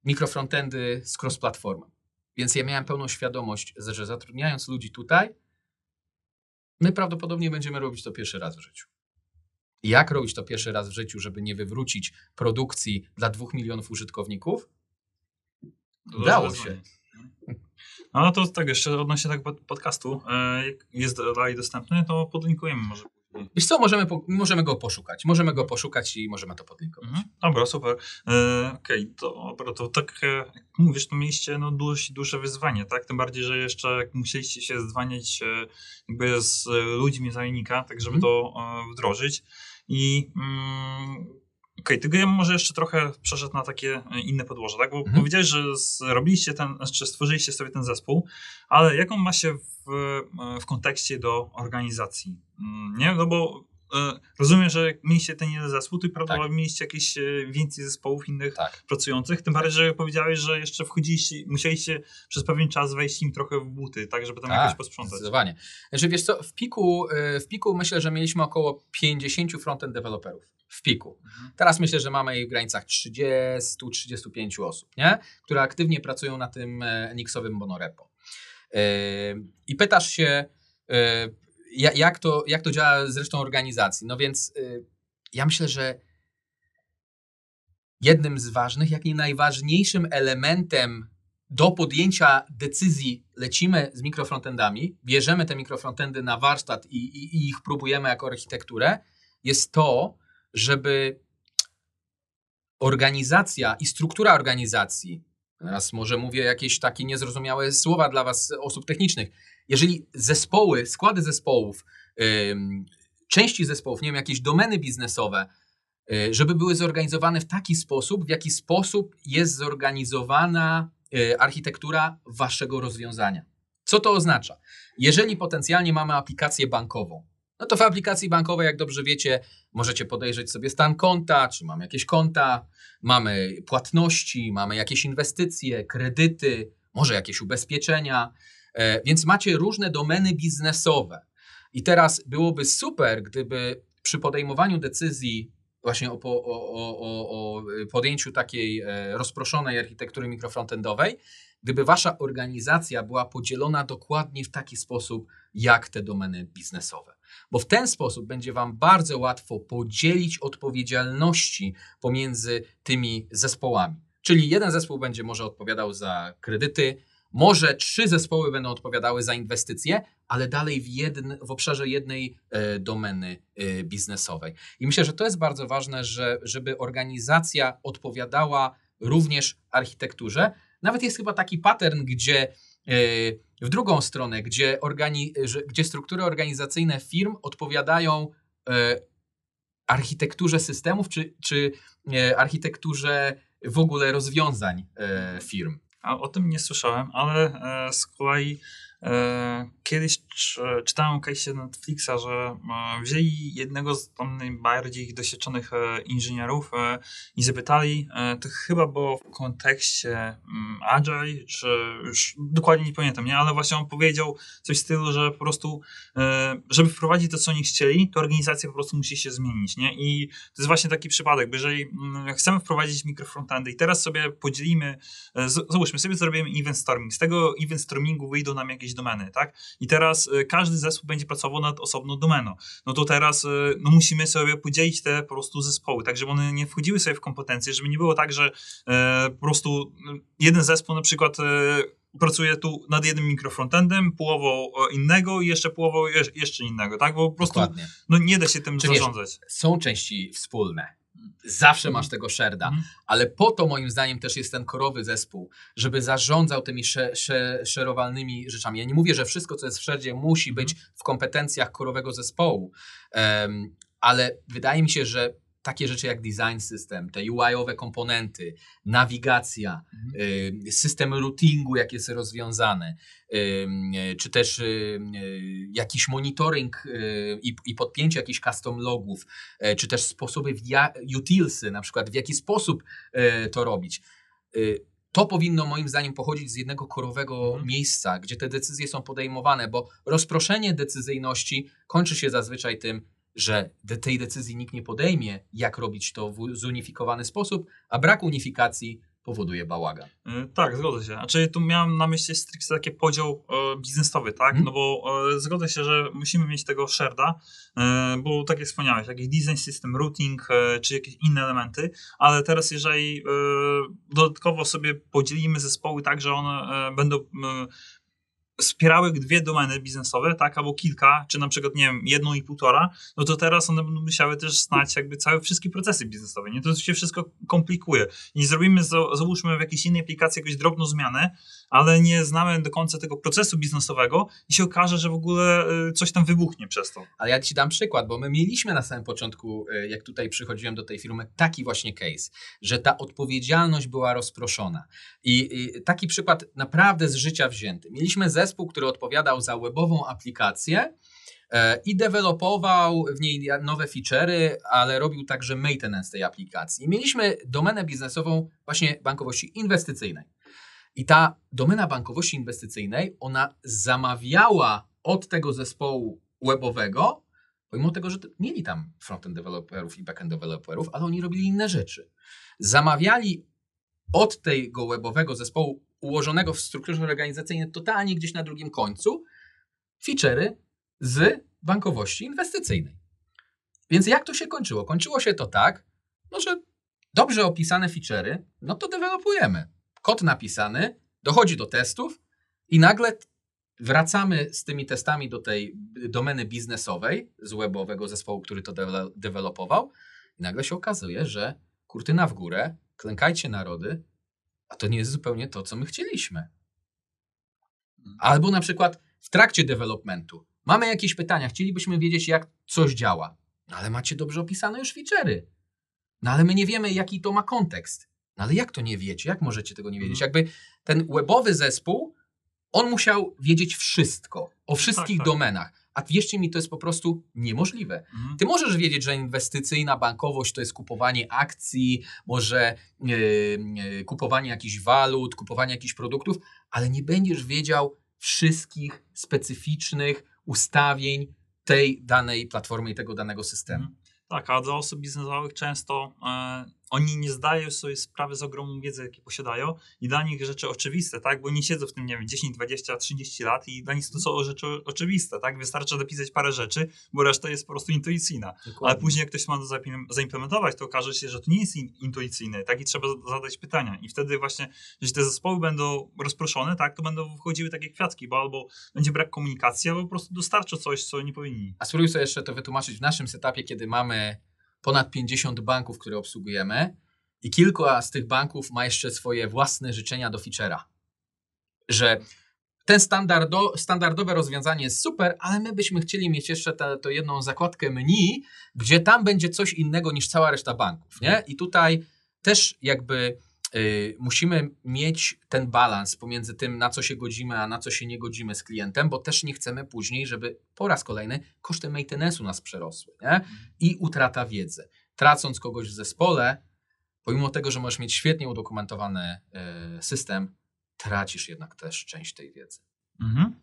mikrofrontendy z cross-platformem. Więc ja miałem pełną świadomość, że zatrudniając ludzi tutaj, My prawdopodobnie będziemy robić to pierwszy raz w życiu. Jak robić to pierwszy raz w życiu, żeby nie wywrócić produkcji dla dwóch milionów użytkowników? To Udało duże się. No ale to tak, jeszcze odnośnie tego pod- podcastu, e, jak jest dalej dostępny, to podlinkujemy może. Wiesz co, możemy, możemy go poszukać. Możemy go poszukać i możemy to podlinkować. Mhm. Dobra, super. E, Okej, to, dobra, to tak e, jak mówisz, to mieliście no, dość duże wyzwanie, tak? Tym bardziej, że jeszcze musieliście się zdwaniać e, jakby z e, ludźmi zajemnika, tak żeby Mhm. to e, wdrożyć. I mm, okej, tylko ja może jeszcze trochę przeszedł na takie e, inne podłoże, tak? Bo Mhm. powiedziałeś, że zrobiliście ten, znaczy stworzyliście sobie ten zespół, ale jak on ma się w, e, w kontekście do organizacji? Mm, Nie, no bo rozumiem, że mieliście ten jeden zespół, to prawdopodobnie mieliście jakieś e, więcej zespołów innych Tak. pracujących, tym bardziej, że powiedziałeś, że jeszcze wchodziliście, musieliście przez pewien czas wejść im trochę w buty, tak, żeby tam Tak, jakoś posprzątać. Zdecydowanie. Znaczy, wiesz co, w piku, y, w piku myślę, że mieliśmy około 50 frontend deweloperów. W piku. Mhm. Teraz myślę, że mamy ich w granicach 30-35 osób, nie? które aktywnie pracują na tym e, Nixowym monorepo. Yy, I pytasz się, jak to, jak to działa z resztą organizacji. No więc yy, ja myślę, że jednym z ważnych, jak i najważniejszym elementem do podjęcia decyzji lecimy z mikrofrontendami, bierzemy te mikrofrontendy na warsztat i, i, i ich próbujemy jako architekturę, jest to, żeby organizacja i struktura organizacji, teraz może mówię jakieś takie niezrozumiałe słowa dla Was, osób technicznych, jeżeli zespoły, składy zespołów, części zespołów, nie wiem, jakieś domeny biznesowe, y, żeby były zorganizowane w taki sposób, w jaki sposób jest zorganizowana y, architektura Waszego rozwiązania. Co to oznacza? Jeżeli potencjalnie mamy aplikację bankową, no to w aplikacji bankowej, jak dobrze wiecie, możecie podejrzeć sobie stan konta, czy mamy jakieś konta, mamy płatności, mamy jakieś inwestycje, kredyty, może jakieś ubezpieczenia, więc macie różne domeny biznesowe. I teraz byłoby super, gdyby przy podejmowaniu decyzji właśnie o, o, o, o podjęciu takiej e, rozproszonej architektury mikrofrontendowej, gdyby wasza organizacja była podzielona dokładnie w taki sposób, jak te domeny biznesowe. Bo w ten sposób będzie wam bardzo łatwo podzielić odpowiedzialności pomiędzy tymi zespołami. Czyli jeden zespół będzie może odpowiadał za kredyty, może trzy zespoły będą odpowiadały za inwestycje, ale dalej w, jedn, w obszarze jednej e, domeny e, biznesowej. I myślę, że to jest bardzo ważne, że, żeby organizacja odpowiadała również architekturze. Nawet jest chyba taki pattern, gdzie e, w drugą stronę, gdzie, organi, że, gdzie struktury organizacyjne firm odpowiadają e, architekturze systemów, czy, czy e, architekturze w ogóle rozwiązań e, firm. A o tym nie słyszałem, ale e, z kolei kiedyś czy, czytałem o case'ie Netflixa, że e, wzięli jednego z tam najbardziej doświadczonych e, inżynierów e, i zapytali, e, to chyba było w kontekście mm, Agile, czy już dokładnie nie pamiętam, nie? ale właśnie on powiedział coś w stylu, że po prostu e, żeby wprowadzić to, co oni chcieli, to organizacja po prostu musi się zmienić, nie? I to jest właśnie taki przypadek, bo jeżeli mm, chcemy wprowadzić mikrofrontendy i teraz sobie podzielimy E, Załóżmy sobie, zrobimy event storming. Z tego event stormingu wyjdą nam jakieś domeny, tak? I teraz e, każdy zespół będzie pracował nad osobną domeną. No to teraz e, no musimy sobie podzielić te po prostu zespoły, tak żeby one nie wchodziły sobie w kompetencje, żeby nie było tak, że e, po prostu jeden zespół na przykład e, pracuje tu nad jednym mikrofrontendem, połową innego i jeszcze połową je- jeszcze innego, tak? Bo po prostu Dokładnie. no, nie da się tym Czy wiesz, zarządzać. Są części wspólne. Zawsze masz tego szerda, Mhm. ale po to moim zdaniem też jest ten korowy zespół, żeby zarządzał tymi sze, sze, szerowalnymi rzeczami. Ja nie mówię, że wszystko, co jest w szerdzie, musi Mhm. być w kompetencjach korowego zespołu, em, ale wydaje mi się, że takie rzeczy jak design system, te UI-owe komponenty, nawigacja, Mhm. y, system routingu, jak jest rozwiązany, y, y, czy też jakiś monitoring i, podpięcie jakichś custom logów, czy też sposoby, utilsy, na przykład w jaki sposób to robić. To powinno moim zdaniem pochodzić z jednego korowego Mhm. miejsca, gdzie te decyzje są podejmowane, bo rozproszenie decyzyjności kończy się zazwyczaj tym, że de- tej decyzji nikt nie podejmie, jak robić to w zunifikowany sposób, a brak unifikacji powoduje bałagan. Y, Tak, zgodzę się. Znaczy tu miałem na myśli stricte taki podział e, biznesowy, tak? Mhm. No bo e, zgodzę się, że musimy mieć tego sharda, e, bo tak jak wspomniałeś, jakiś design system, routing, e, czy jakieś inne elementy, ale teraz jeżeli e, dodatkowo sobie podzielimy zespoły tak, że one e, będą e, wspierały dwie domeny biznesowe, tak, albo kilka, czy na przykład, nie wiem, jedną i półtora, no to teraz one będą musiały też znać jakby całe wszystkie procesy biznesowe, nie? To się wszystko komplikuje. I zrobimy, za- załóżmy w jakiejś innej aplikacji jakąś drobną zmianę, ale nie znamy do końca tego procesu biznesowego i się okaże, że w ogóle y, coś tam wybuchnie przez to. Ale ja ci dam przykład, bo my mieliśmy na samym początku, e, jak tutaj przychodziłem do tej firmy, taki właśnie case, że ta odpowiedzialność była rozproszona. I, i taki przykład naprawdę z życia wzięty. Mieliśmy zespół, który odpowiadał za webową aplikację e, i dewelopował w niej nowe feature'y, ale robił także maintenance tej aplikacji. I mieliśmy domenę biznesową właśnie bankowości inwestycyjnej. I ta domena bankowości inwestycyjnej, ona zamawiała od tego zespołu webowego, pomimo tego, że mieli tam frontend deweloperów i backend deweloperów, ale oni robili inne rzeczy. Zamawiali od tego webowego zespołu ułożonego w strukturze organizacyjnej totalnie gdzieś na drugim końcu feature'y z bankowości inwestycyjnej. Więc jak to się kończyło? Kończyło się to tak, no, że dobrze opisane feature'y, no to dewelopujemy. Kod napisany, dochodzi do testów i nagle wracamy z tymi testami do tej domeny biznesowej z webowego zespołu, który to dewe- dewelopował i nagle się okazuje, że kurtyna w górę, klękajcie narody, a to nie jest zupełnie to, co my chcieliśmy. Albo na przykład w trakcie developmentu mamy jakieś pytania, chcielibyśmy wiedzieć, jak coś działa, no ale macie dobrze opisane już feature'y. No ale my nie wiemy, jaki to ma kontekst. No ale jak to nie wiecie? Jak możecie tego nie wiedzieć? Jakby ten webowy zespół, on musiał wiedzieć wszystko o wszystkich tak. domenach. A wierzcie mi, to jest po prostu niemożliwe. Mhm. Ty możesz wiedzieć, że inwestycyjna bankowość to jest kupowanie akcji, może yy, yy, kupowanie jakichś walut, kupowanie jakichś produktów, ale nie będziesz wiedział wszystkich specyficznych ustawień tej danej platformy i tego danego systemu. Mhm. Tak, a dla osób biznesowych często e, oni nie zdają sobie sprawy z ogromną wiedzą, jakie posiadają i dla nich rzeczy oczywiste, tak? Bo nie siedzą w tym, nie wiem, 10, 20, 30 lat i dla nich to są rzeczy oczywiste, tak? Wystarczy dopisać parę rzeczy, bo reszta jest po prostu intuicyjna. Ale później jak ktoś ma to zaim- zaimplementować, to okaże się, że to nie jest in- intuicyjne, tak? I trzeba zadać pytania. I wtedy właśnie, jeśli te zespoły będą rozproszone, tak? To będą wchodziły takie kwiatki, bo albo będzie brak komunikacji, albo po prostu dostarczą coś, co nie powinni. A spróbuj sobie jeszcze to wytłumaczyć w naszym setupie, kiedy mamy ponad 50 banków, które obsługujemy i kilku z tych banków ma jeszcze swoje własne życzenia do feature'a. Że ten standardo, standardowe rozwiązanie jest super, ale my byśmy chcieli mieć jeszcze tę to jedną zakładkę menu, gdzie tam będzie coś innego niż cała reszta banków. Nie? I tutaj też jakby musimy mieć ten balans pomiędzy tym, na co się godzimy, a na co się nie godzimy z klientem, bo też nie chcemy później, żeby po raz kolejny koszty maintenance'u nas przerosły nie? i utrata wiedzy. Tracąc kogoś w zespole, pomimo tego, że możesz mieć świetnie udokumentowany y, system, tracisz jednak też część tej wiedzy. Mhm.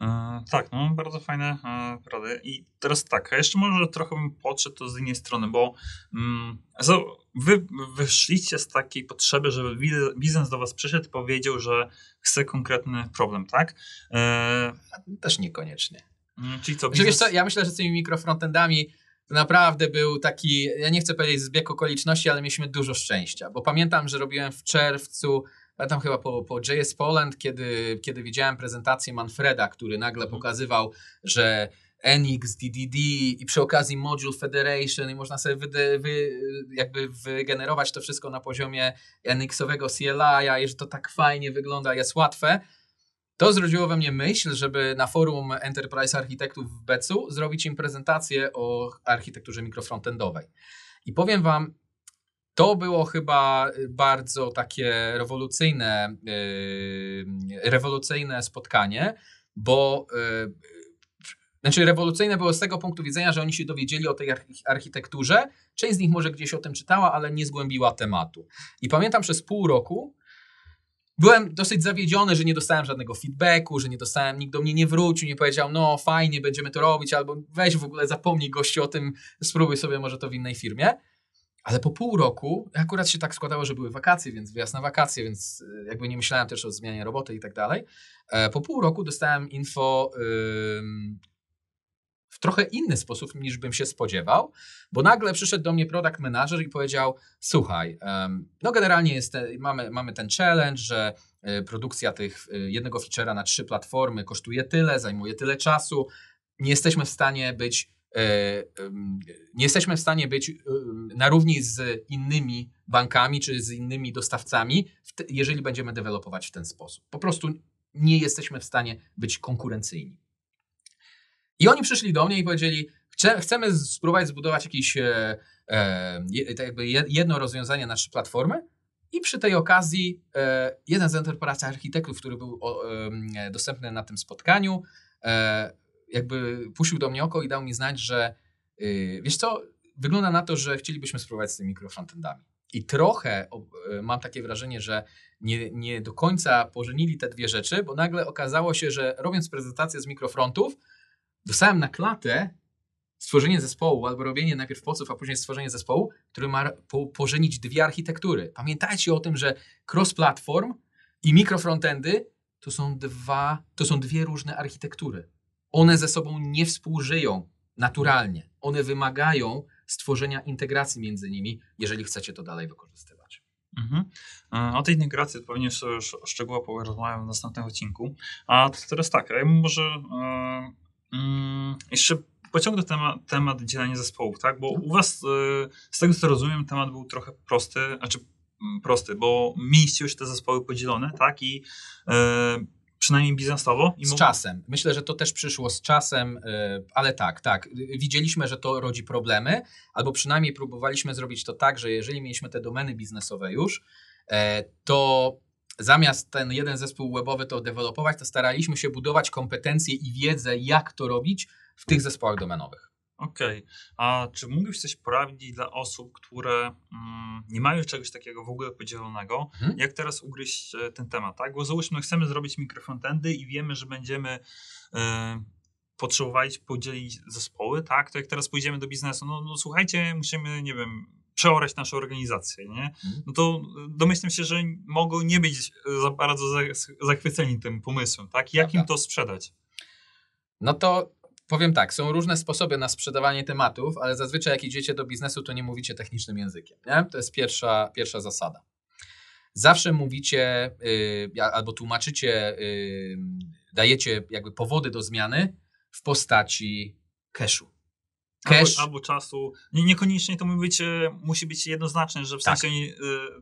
E, tak, no bardzo fajne e. I teraz tak, jeszcze może trochę bym podszedł to z innej strony, bo mm, so, wy wyszliście z takiej potrzeby, żeby biznes do was przyszedł i powiedział, że chce konkretny problem, tak? E, też niekoniecznie. mm, czyli co, Znaczy, biznes... co, ja myślę, że z tymi mikrofrontendami to naprawdę był taki, ja nie chcę powiedzieć zbieg okoliczności, ale mieliśmy dużo szczęścia, bo pamiętam, że robiłem w czerwcu, pamiętam chyba po, po JS Poland, kiedy, kiedy widziałem prezentację Manfreda, który nagle Mhm. pokazywał, że NX, DDD i przy okazji Module Federation i można sobie wyde, wy, jakby wygenerować to wszystko na poziomie NX-owego CLI-a i że to tak fajnie wygląda, jest łatwe. To zrodziło we mnie myśl, żeby na forum Enterprise Architektów w Becu zrobić im prezentację o architekturze mikrofrontendowej. I powiem Wam, to było chyba bardzo takie rewolucyjne, yy, rewolucyjne spotkanie, bo yy, znaczy rewolucyjne było z tego punktu widzenia, że oni się dowiedzieli o tej archi- architekturze. Część z nich może gdzieś o tym czytała, ale nie zgłębiła tematu. I pamiętam przez pół roku byłem dosyć zawiedziony, że nie dostałem żadnego feedbacku, że nie dostałem, nikt do mnie nie wrócił, nie powiedział, no fajnie, będziemy to robić, albo weź w ogóle zapomnij gościu o tym, spróbuj sobie może to w innej firmie. Ale po pół roku, akurat się tak składało, że były wakacje, więc wyjazd na wakacje, więc y, jakby nie myślałem też o zmianie roboty i tak dalej. E, po pół roku dostałem info w trochę inny sposób niż bym się spodziewał, bo nagle przyszedł do mnie product manager i powiedział: Słuchaj, no generalnie jest mamy, mamy ten challenge, że y, produkcja tych y, jednego feature'a na trzy platformy kosztuje tyle, zajmuje tyle czasu. Nie jesteśmy w stanie być E, nie jesteśmy w stanie być na równi z innymi bankami czy z innymi dostawcami, jeżeli będziemy dewelopować w ten sposób. Po prostu nie jesteśmy w stanie być konkurencyjni. I oni przyszli do mnie i powiedzieli: Chcemy spróbować zbudować jakieś e, e, jakby jedno rozwiązanie na trzy platformy. I przy tej okazji jeden z enterprise architektów, który był dostępny na tym spotkaniu, jakby puścił do mnie oko i dał mi znać, że yy, wiesz co, wygląda na to, że chcielibyśmy spróbować z tymi mikrofrontendami. I trochę yy, mam takie wrażenie, że nie, nie do końca pożenili te dwie rzeczy, bo nagle okazało się, że robiąc prezentację z mikrofrontów, dostałem na klatę stworzenie zespołu albo robienie najpierw poców, a później stworzenie zespołu, który ma po, pożenić dwie architektury. Pamiętajcie o tym, że cross-platform i mikrofrontendy to są dwa, to są dwie różne architektury. One ze sobą nie współżyją naturalnie. One wymagają stworzenia integracji między nimi, jeżeli chcecie to dalej wykorzystywać. Mhm. E, o tej integracji pewnie już szczegółowo porozmawiam w następnym odcinku. A teraz tak, ja może yy, jeszcze pociągnę temat, temat dzielenia zespołów, tak? Bo u Was, yy, z tego co rozumiem, temat był trochę prosty, znaczy prosty, bo mieliście już te zespoły podzielone, tak? I yy, przynajmniej biznesowo. z czasem. Myślę, że to też przyszło z czasem, y, ale tak, tak. Widzieliśmy, że to rodzi problemy, albo przynajmniej próbowaliśmy zrobić to tak, że jeżeli mieliśmy te domeny biznesowe już, e, to zamiast ten jeden zespół webowy to dewelopować, to staraliśmy się budować kompetencje i wiedzę, jak to robić w tych zespołach domenowych. Okej. Okay. A czy mógłbyś coś poradzić dla osób, które mm, nie mają czegoś takiego w ogóle podzielonego? Hmm? Jak teraz ugryźć e, ten temat, tak? Bo załóżmy, chcemy zrobić mikrofrontendy i wiemy, że będziemy e, potrzebować podzielić zespoły, tak? To jak teraz pójdziemy do biznesu, no, no słuchajcie, musimy, nie wiem, przeorać naszą organizację, nie? Hmm. No to domyślam się, że mogą nie być za bardzo zachwyceni tym pomysłem, tak? Jak im to sprzedać? No to Powiem tak, są różne sposoby na sprzedawanie tematów, ale zazwyczaj jak idziecie do biznesu, to nie mówicie technicznym językiem. Nie? To jest pierwsza, pierwsza zasada. Zawsze mówicie yy, albo tłumaczycie, yy, dajecie jakby powody do zmiany w postaci cashu. Cash. Albo, albo czasu. Nie, niekoniecznie to musi być, e, musi być jednoznaczne, że w tak. sensie y,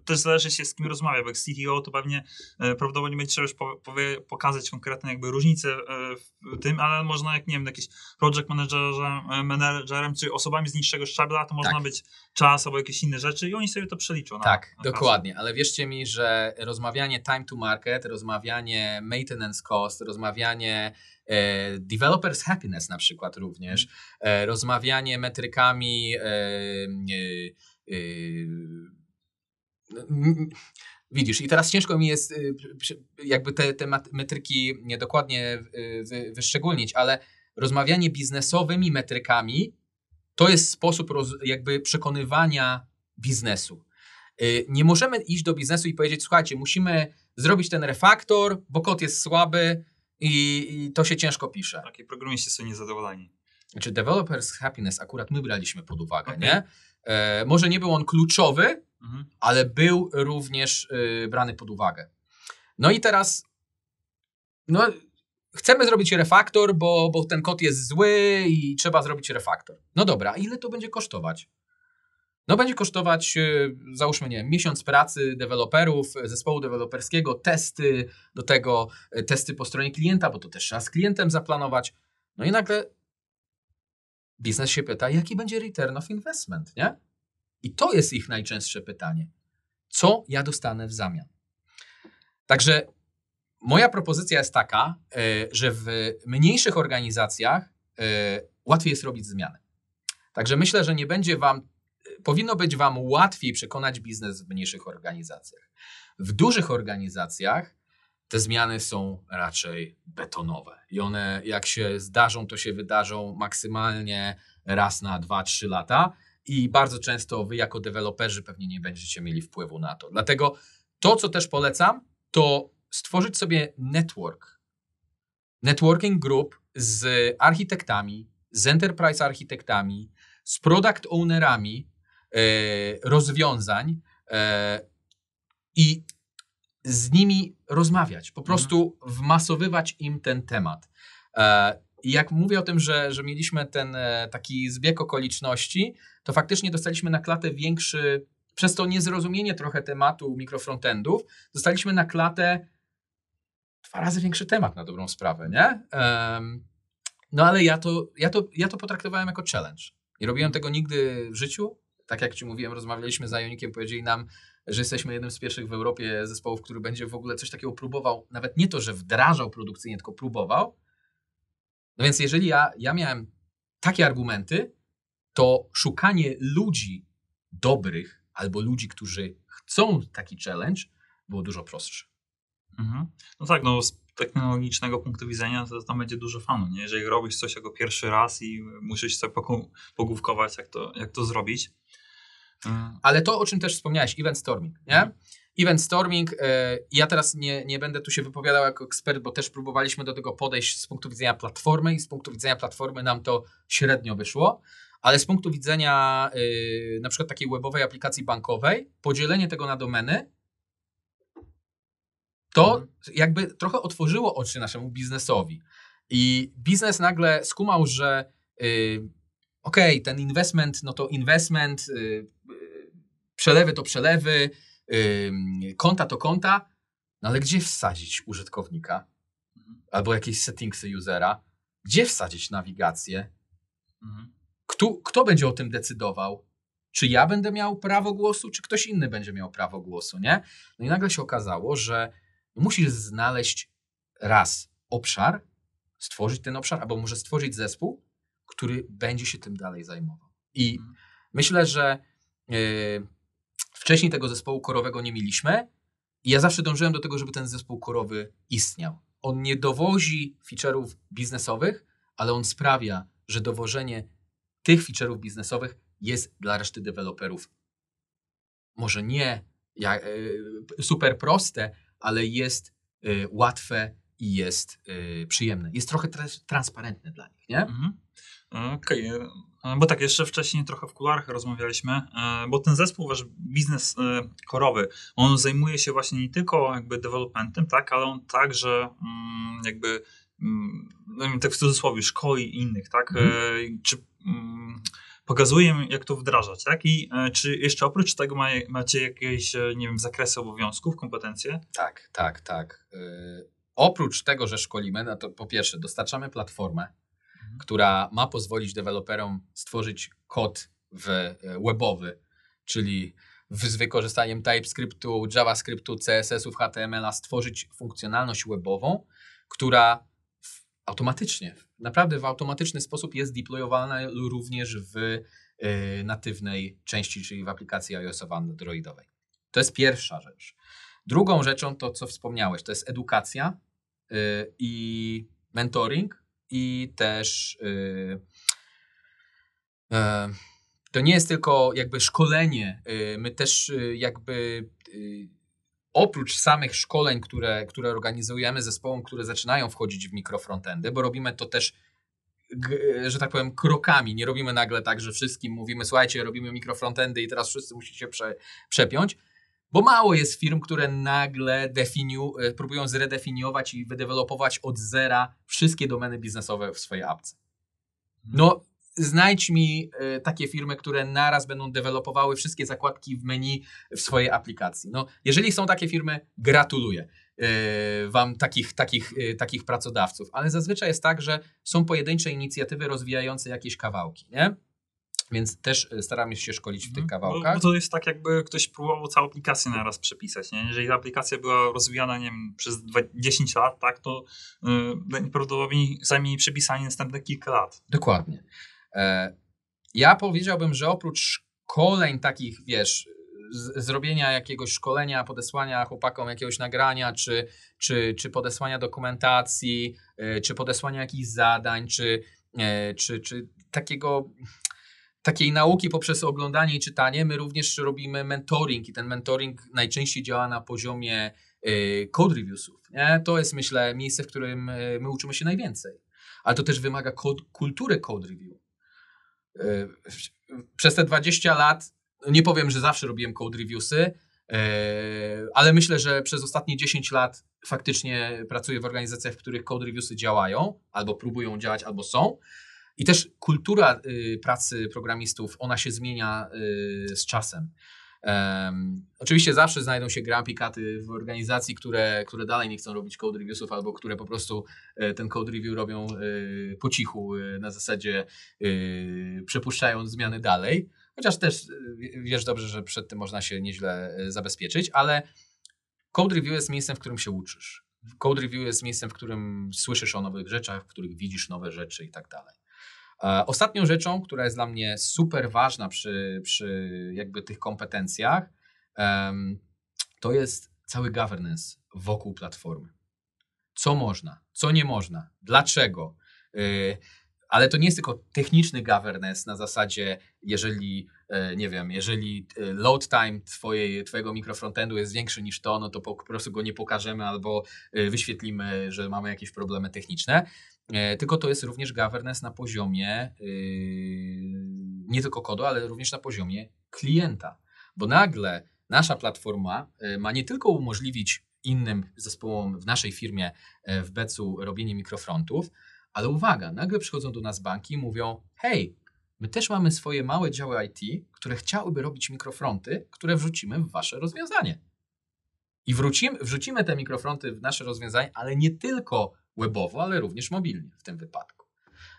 też zależy się z kim rozmawia, bo jak CTO to pewnie y, prawdopodobnie będzie trzeba już po, powie, pokazać konkretne jakby różnice y, w tym, ale można jak nie wiem, jakiś project managerem, managerem czy osobami z niższego szczebla, to można tak. być czas albo jakieś inne rzeczy i oni sobie to przeliczą. Na, tak, na dokładnie, ale wierzcie mi, że rozmawianie time to market, rozmawianie maintenance cost, rozmawianie E, developers happiness na przykład również, e, rozmawianie metrykami e, Widzisz, i teraz ciężko mi jest jakby te, te metryki dokładnie wyszczególnić, ale rozmawianie biznesowymi metrykami to jest sposób roz, jakby przekonywania biznesu. Nie możemy iść do biznesu i powiedzieć, słuchajcie, musimy zrobić ten refaktor, bo kod jest słaby, i, i to się ciężko pisze. Takie programiści są niezadowoleni. Znaczy, developers happiness akurat my braliśmy pod uwagę, okay. nie? E, może nie był on kluczowy, mhm. ale był również y, brany pod uwagę. No i teraz, no, chcemy zrobić refaktor, bo, bo ten kod jest zły i trzeba zrobić refaktor. No dobra, ile to będzie kosztować? No będzie kosztować, e, załóżmy, nie miesiąc pracy deweloperów, zespołu deweloperskiego, testy, do tego e, testy po stronie klienta, bo to też trzeba z klientem zaplanować. No i nagle biznes się pyta, jaki będzie return of investment, nie? I to jest ich najczęstsze pytanie. Co ja dostanę w zamian? Także moja propozycja jest taka, e, że w mniejszych organizacjach łatwiej jest robić zmiany. Także myślę, że nie będzie Wam powinno być Wam łatwiej przekonać biznes w mniejszych organizacjach. W dużych organizacjach te zmiany są raczej betonowe i one, jak się zdarzą, to się wydarzą maksymalnie raz na 2-3 lata. i bardzo często wy jako deweloperzy pewnie nie będziecie mieli wpływu na to. Dlatego to, co też polecam, to stworzyć sobie network, networking group z architektami, z enterprise architektami, z product ownerami rozwiązań e, i z nimi rozmawiać, po prostu wmasowywać im ten temat. E, I jak mówię o tym, że, że mieliśmy ten e, taki zbieg okoliczności, to faktycznie dostaliśmy na klatę większy, przez to niezrozumienie trochę tematu mikrofrontendów, dostaliśmy na klatę dwa razy większy temat na dobrą sprawę, nie? No ale ja to, ja, to, ja to potraktowałem jako challenge. Nie robiłem tego nigdy w życiu. Tak jak Ci mówiłem, rozmawialiśmy z Ionikiem, powiedzieli nam, że jesteśmy jednym z pierwszych w Europie zespołów, który będzie w ogóle coś takiego próbował. Nawet nie to, że wdrażał produkcyjnie, tylko próbował. No więc jeżeli ja, ja miałem takie argumenty, to szukanie ludzi dobrych albo ludzi, którzy chcą taki challenge, było dużo prostsze. Mhm. No tak, no z technologicznego punktu widzenia to tam będzie dużo fanu, nie? Jeżeli robisz coś jako pierwszy raz i musisz sobie pogłówkować, jak to, jak to zrobić. Y, Ale to, o czym też wspomniałeś, event storming, nie? Event storming, e, ja teraz nie, nie będę tu się wypowiadał jako ekspert, bo też próbowaliśmy do tego podejść z punktu widzenia platformy i z punktu widzenia platformy nam to średnio wyszło, ale z punktu widzenia e, na przykład takiej webowej aplikacji bankowej, podzielenie tego na domeny, to Mhm. jakby trochę otworzyło oczy naszemu biznesowi. I biznes nagle skumał, że y, okej, ten investment, no to investment, y, y, przelewy to przelewy, konta to konta, no ale gdzie wsadzić użytkownika? Albo jakieś settingsy usera? Gdzie wsadzić nawigację? mhm. Kto, kto będzie o tym decydował? Czy ja będę miał prawo głosu, czy ktoś inny będzie miał prawo głosu, nie? No i nagle się okazało, że musisz znaleźć raz obszar, stworzyć ten obszar, albo może stworzyć zespół, który będzie się tym dalej zajmował. I Mhm. myślę, że yy, wcześniej tego zespołu korowego nie mieliśmy i ja zawsze dążyłem do tego, żeby ten zespół korowy istniał. On nie dowozi feature'ów biznesowych, ale on sprawia, że dowożenie tych feature'ów biznesowych jest dla reszty deweloperów może nie e, super proste, ale jest e, łatwe i jest e, przyjemne. Jest trochę transparentne dla nich, nie? Mhm. Okej, e, bo tak, jeszcze wcześniej trochę w kularach rozmawialiśmy, e, bo ten zespół, wasz biznes e, korowy, on zajmuje się właśnie nie tylko jakby developmentem, tak, ale on także mm, jakby, mm, no tak w cudzysłowie, szkoli innych, tak, Mhm. E, czy mm, pokazuje jak to wdrażać, tak, i e, czy jeszcze oprócz tego ma, macie jakieś, e, nie wiem, zakresy obowiązków, kompetencje? Tak, tak, tak. Yy, oprócz tego, że szkolimy, no to po pierwsze dostarczamy platformę, Która ma pozwolić deweloperom stworzyć kod w, e, webowy, czyli z wykorzystaniem TypeScriptu, JavaScriptu, CSS-ów, HTML-a stworzyć funkcjonalność webową, która automatycznie, naprawdę w automatyczny sposób jest deployowana również w e, natywnej części, czyli w aplikacji iOS-owo-androidowej. To jest pierwsza rzecz. Drugą rzeczą to, co wspomniałeś, to jest edukacja y, i mentoring i też y, e, to nie jest tylko jakby szkolenie, y, my też y, jakby oprócz samych szkoleń, które, które organizujemy zespołom, które zaczynają wchodzić w mikrofrontendy, bo robimy to też że tak powiem, krokami. Nie robimy nagle tak, że wszystkim mówimy, słuchajcie, robimy mikrofrontendy i teraz wszyscy musicie prze, przepiąć, bo mało jest firm, które nagle definiu, e, próbują zredefiniować i wydevelopować od zera wszystkie domeny biznesowe w swojej apce. No, znajdź mi e, takie firmy, które naraz będą dewelopowały wszystkie zakładki w menu w swojej aplikacji. No, jeżeli są takie firmy, gratuluję e, Wam takich, takich, takich pracodawców, ale zazwyczaj jest tak, że są pojedyncze inicjatywy rozwijające jakieś kawałki, nie? Więc też e, staramy się szkolić w tych Mhm. kawałkach. Bo, bo to jest tak, jakby ktoś próbował całą aplikację na raz przepisać. Nie? Jeżeli ta aplikacja była rozwijana, nie wiem, przez dwa- 10 lat, tak, to yy, najprawdopodobniej zajmie jej przepisanie następne kilka lat. Dokładnie. E, ja powiedziałbym, że oprócz szkoleń takich, wiesz, zrobienia jakiegoś szkolenia, podesłania chłopakom jakiegoś nagrania, czy, czy, czy podesłania dokumentacji, e, czy podesłania jakichś zadań, czy, e, czy, czy takiego takiej nauki poprzez oglądanie i czytanie, my również robimy mentoring i ten mentoring najczęściej działa na poziomie y, code reviewsów. Nie? To jest, myślę, miejsce, w którym y, my uczymy się najwięcej. Ale to też wymaga kultury code review. Y, przez te 20 lat, nie powiem, że zawsze robiłem code reviewsy, ale myślę, że przez ostatnie 10 lat faktycznie pracuję w organizacjach, w których code reviewsy działają, albo próbują działać, albo są. I też kultura y, pracy programistów, ona się zmienia y, z czasem. Um, oczywiście zawsze znajdą się grumpy katy w organizacji, które, które dalej nie chcą robić code reviewsów albo które po prostu e, ten code review robią e, po cichu e, na zasadzie przepuszczając zmiany dalej. Chociaż też wiesz dobrze, że przed tym można się nieźle zabezpieczyć, ale code review jest miejscem, w którym się uczysz. Code review jest miejscem, w którym słyszysz o nowych rzeczach, w których widzisz nowe rzeczy i tak dalej. Ostatnią rzeczą, która jest dla mnie super ważna przy, przy jakby tych kompetencjach, to jest cały governance wokół platformy. Co można, co nie można, dlaczego. Y, ale to nie jest tylko techniczny governance na zasadzie, jeżeli, e, nie wiem, jeżeli e, load time twojej, twojego mikrofrontendu jest większy niż to, no to po prostu go nie pokażemy albo e, wyświetlimy, że mamy jakieś problemy techniczne. Tylko to jest również governance na poziomie nie tylko kodu, ale również na poziomie klienta. Bo nagle nasza platforma ma nie tylko umożliwić innym zespołom w naszej firmie w Becu robienie mikrofrontów, ale uwaga, nagle przychodzą do nas banki i mówią: hej, my też mamy swoje małe działy IT, które chciałyby robić mikrofronty, które wrzucimy w wasze rozwiązanie. I wrócimy, wrzucimy te mikrofronty w nasze rozwiązanie, ale nie tylko webowo, ale również mobilnie w tym wypadku.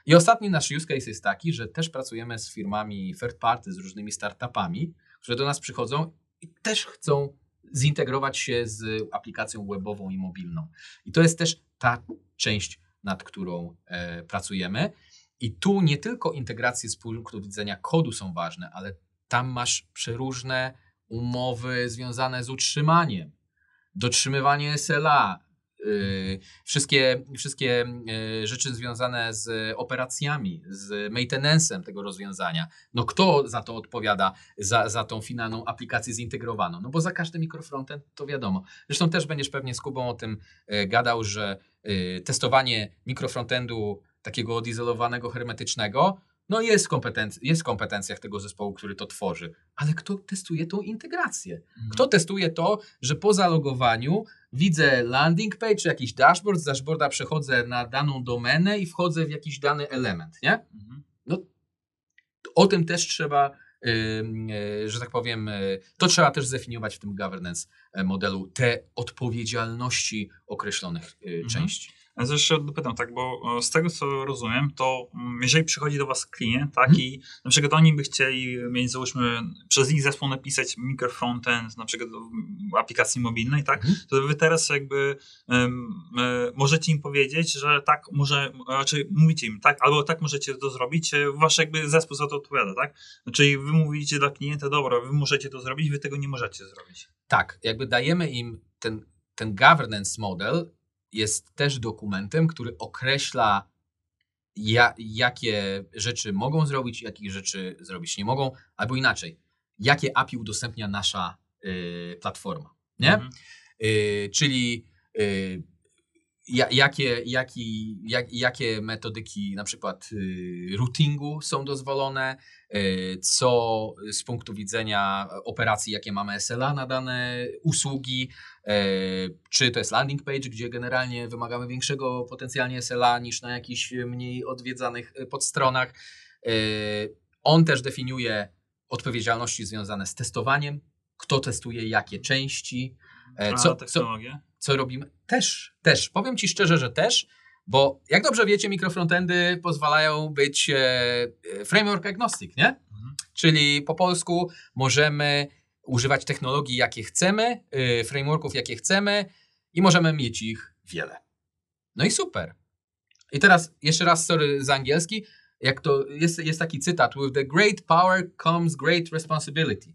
I ostatni nasz use case jest taki, że też pracujemy z firmami third party, z różnymi startupami, które do nas przychodzą i też chcą zintegrować się z aplikacją webową i mobilną. I to jest też ta część nad którą e, pracujemy. I tu nie tylko integracje z punktu widzenia kodu są ważne, ale tam masz przeróżne umowy związane z utrzymaniem, dotrzymywanie SLA, wszystkie, wszystkie yy, rzeczy związane z operacjami, z maintenance'em tego rozwiązania. No kto za to odpowiada, za, za tą finalną aplikację zintegrowaną? No bo za każdy mikrofrontend to wiadomo. Zresztą też będziesz pewnie z Kubą o tym yy, gadał, że Y, testowanie mikrofrontendu takiego odizolowanego, hermetycznego, no jest, kompetenc- jest w kompetencjach tego zespołu, który to tworzy. Ale kto testuje tą integrację? Mhm. Kto testuje to, że po zalogowaniu widzę landing page czy jakiś dashboard, z dashboarda przechodzę na daną domenę i wchodzę w jakiś dany element, nie? Mhm. No, o tym też trzeba Y, że tak powiem, y, to trzeba też zdefiniować w tym governance e, modelu te odpowiedzialności określonych mhm. części. Ja zresztą dopytam, tak, bo z tego co rozumiem, to mm, jeżeli przychodzi do Was klient, tak, hmm. i na przykład oni by chcieli mieć, załóżmy, przez ich zespół napisać microfrontend, na przykład w aplikacji mobilnej, tak, hmm. to Wy teraz jakby um, możecie im powiedzieć, że tak może, znaczy mówicie im, tak, albo tak możecie to zrobić, e, Wasz jakby zespół za to odpowiada, tak? Czyli Wy mówicie dla klienta, dobra, Wy możecie to zrobić, Wy tego nie możecie zrobić. Tak, jakby dajemy im ten, ten governance model, jest też dokumentem, który określa, ja, jakie rzeczy mogą zrobić, jakich rzeczy zrobić nie mogą, albo inaczej, jakie API udostępnia nasza y, platforma. Nie? Mhm. Y, czyli y, jakie, jaki, jak, jakie metodyki na przykład y, routingu są dozwolone, y, co z punktu widzenia operacji, jakie mamy SLA na dane usługi, y, czy to jest landing page, gdzie generalnie wymagamy większego potencjalnie SLA niż na jakichś mniej odwiedzanych podstronach. On też definiuje odpowiedzialności związane z testowaniem, kto testuje jakie części. Co, technologię? Co, co robimy? Też, też. Powiem Ci szczerze, że też, bo jak dobrze wiecie, mikrofrontendy pozwalają być e, e, framework agnostic, nie? Mhm. Czyli po polsku możemy używać technologii, jakie chcemy, e, frameworków, jakie chcemy i możemy mieć ich wiele. No i super. I teraz jeszcze raz, sorry za angielski, jak to jest, jest taki cytat: With the great power comes great responsibility.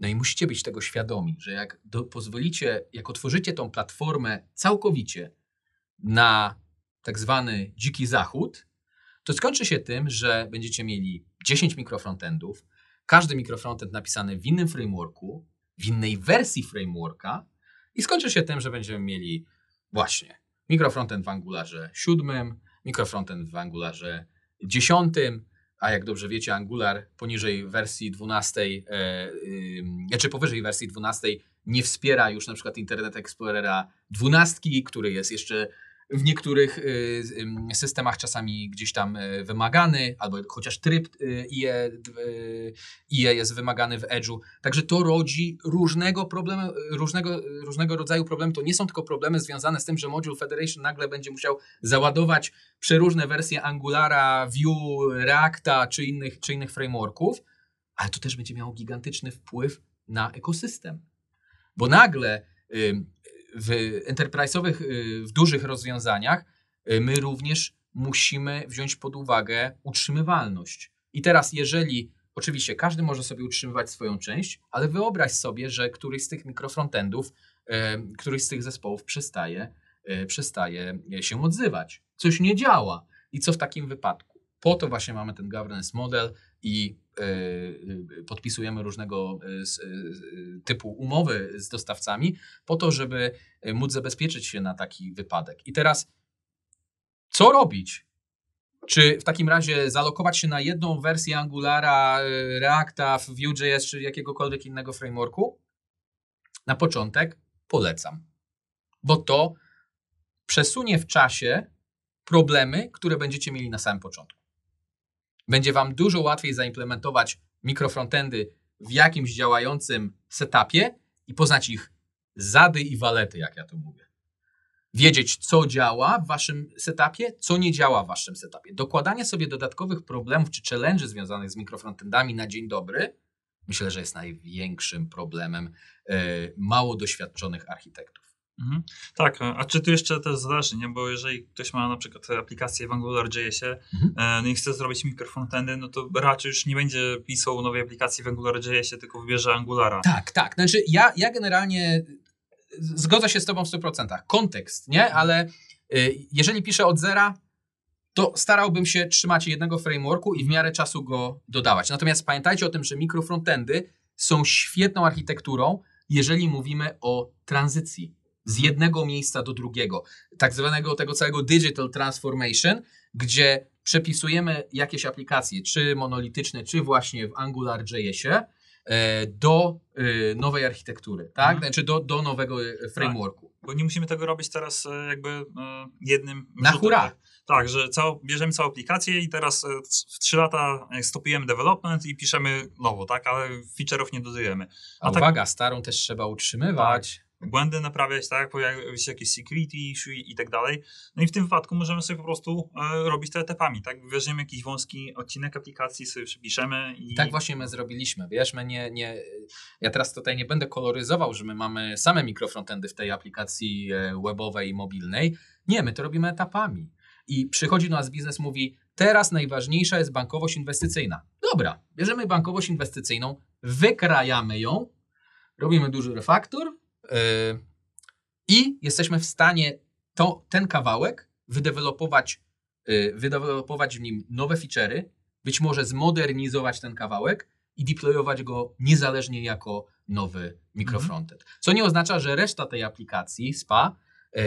No i musicie być tego świadomi, że jak do, pozwolicie, jak otworzycie tą platformę całkowicie na tak zwany dziki zachód, to skończy się tym, że będziecie mieli 10 mikrofrontendów, każdy mikrofrontend napisany w innym frameworku, w innej wersji frameworka i skończy się tym, że będziemy mieli właśnie mikrofrontend w Angularze 7, mikrofrontend w Angularze 10, a jak dobrze wiecie, Angular poniżej wersji 12, e, e, czy powyżej wersji 12 nie wspiera już na przykład Internet Explorera 12, który jest jeszcze w niektórych y, systemach czasami gdzieś tam y, wymagany, albo chociaż tryb y, IE, IE jest wymagany w Edge'u. Także to rodzi różnego, problemu, różnego, różnego rodzaju problemy. To nie są tylko problemy związane z tym, że Module Federation nagle będzie musiał załadować przeróżne wersje Angulara, Vue, Reacta czy innych, czy innych frameworków, ale to też będzie miało gigantyczny wpływ na ekosystem. Bo nagle w enterprise'owych, y, w dużych rozwiązaniach y, my również musimy wziąć pod uwagę utrzymywalność. I teraz, jeżeli oczywiście każdy może sobie utrzymywać swoją część, ale wyobraź sobie, że któryś z tych mikrofrontendów, y, któryś z tych zespołów przestaje, przestaje się odzywać. Coś nie działa. I co w takim wypadku? Po to właśnie mamy ten governance model i podpisujemy różnego y, typu umowy z dostawcami, po to, żeby móc zabezpieczyć się na taki wypadek. I teraz, co robić? Czy w takim razie zalokować się na jedną wersję Angulara, Reacta, Vue.js czy jakiegokolwiek innego frameworku? Na początek polecam, bo to przesunie w czasie problemy, które będziecie mieli na samym początku. Będzie Wam dużo łatwiej zaimplementować mikrofrontendy w jakimś działającym setupie i poznać ich zady i walety, jak ja to mówię. Wiedzieć, co działa w Waszym setupie, co nie działa w Waszym setupie. Dokładanie sobie dodatkowych problemów czy challenge związanych z mikrofrontendami na dzień dobry, myślę, że jest największym problemem e, mało doświadczonych architektów. Mhm. Tak, a czy tu jeszcze też zależy, nie? Bo jeżeli ktoś ma na przykład aplikację w AngularJSie mhm. E, no i chce zrobić mikrofrontendy, no to raczej już nie będzie pisał nowej aplikacji w AngularJSie, tylko wybierze Angulara. Tak, tak. Znaczy ja, ja generalnie zgodzę się z tobą w 100%. Kontekst, nie? Mhm. Ale y, jeżeli piszę od zera, to starałbym się trzymać jednego frameworku i w miarę czasu go dodawać. Natomiast pamiętajcie o tym, że mikrofrontendy są świetną architekturą, jeżeli mówimy o tranzycji z jednego miejsca do drugiego, tak zwanego tego całego digital transformation, gdzie przepisujemy jakieś aplikacje, czy monolityczne, czy właśnie w AngularJSie, e, do e, nowej architektury, tak? Mhm. Znaczy do, do nowego e, tak. frameworku. Tak, bo nie musimy tego robić teraz jakby jednym Na hura. Tak, że cał, bierzemy całą aplikację i teraz w 3 lata stopujemy development i piszemy nowo, tak? Ale feature'ów nie dodajemy. A, A tak uwaga, tak... starą też trzeba utrzymywać. Tak błędy naprawiać, tak, pojawiają się jakieś security issue i, tak dalej. No i w tym wypadku możemy sobie po prostu e, robić to etapami, tak, weźmiemy jakiś wąski odcinek aplikacji, sobie przypiszemy i... Tak właśnie my zrobiliśmy, wiesz, my nie, nie, ja teraz tutaj nie będę koloryzował, że my mamy same mikrofrontendy w tej aplikacji e, webowej i mobilnej, nie, my to robimy etapami. I przychodzi do nas biznes, mówi, teraz najważniejsza jest bankowość inwestycyjna. Dobra, bierzemy bankowość inwestycyjną, wykrajamy ją, robimy duży refaktor, I jesteśmy w stanie to, ten kawałek wydevelopować, yy, wydevelopować w nim nowe feature'y, być może zmodernizować ten kawałek i deployować go niezależnie jako nowy mikrofrontend. Mhm. Co nie oznacza, że reszta tej aplikacji SPA yy,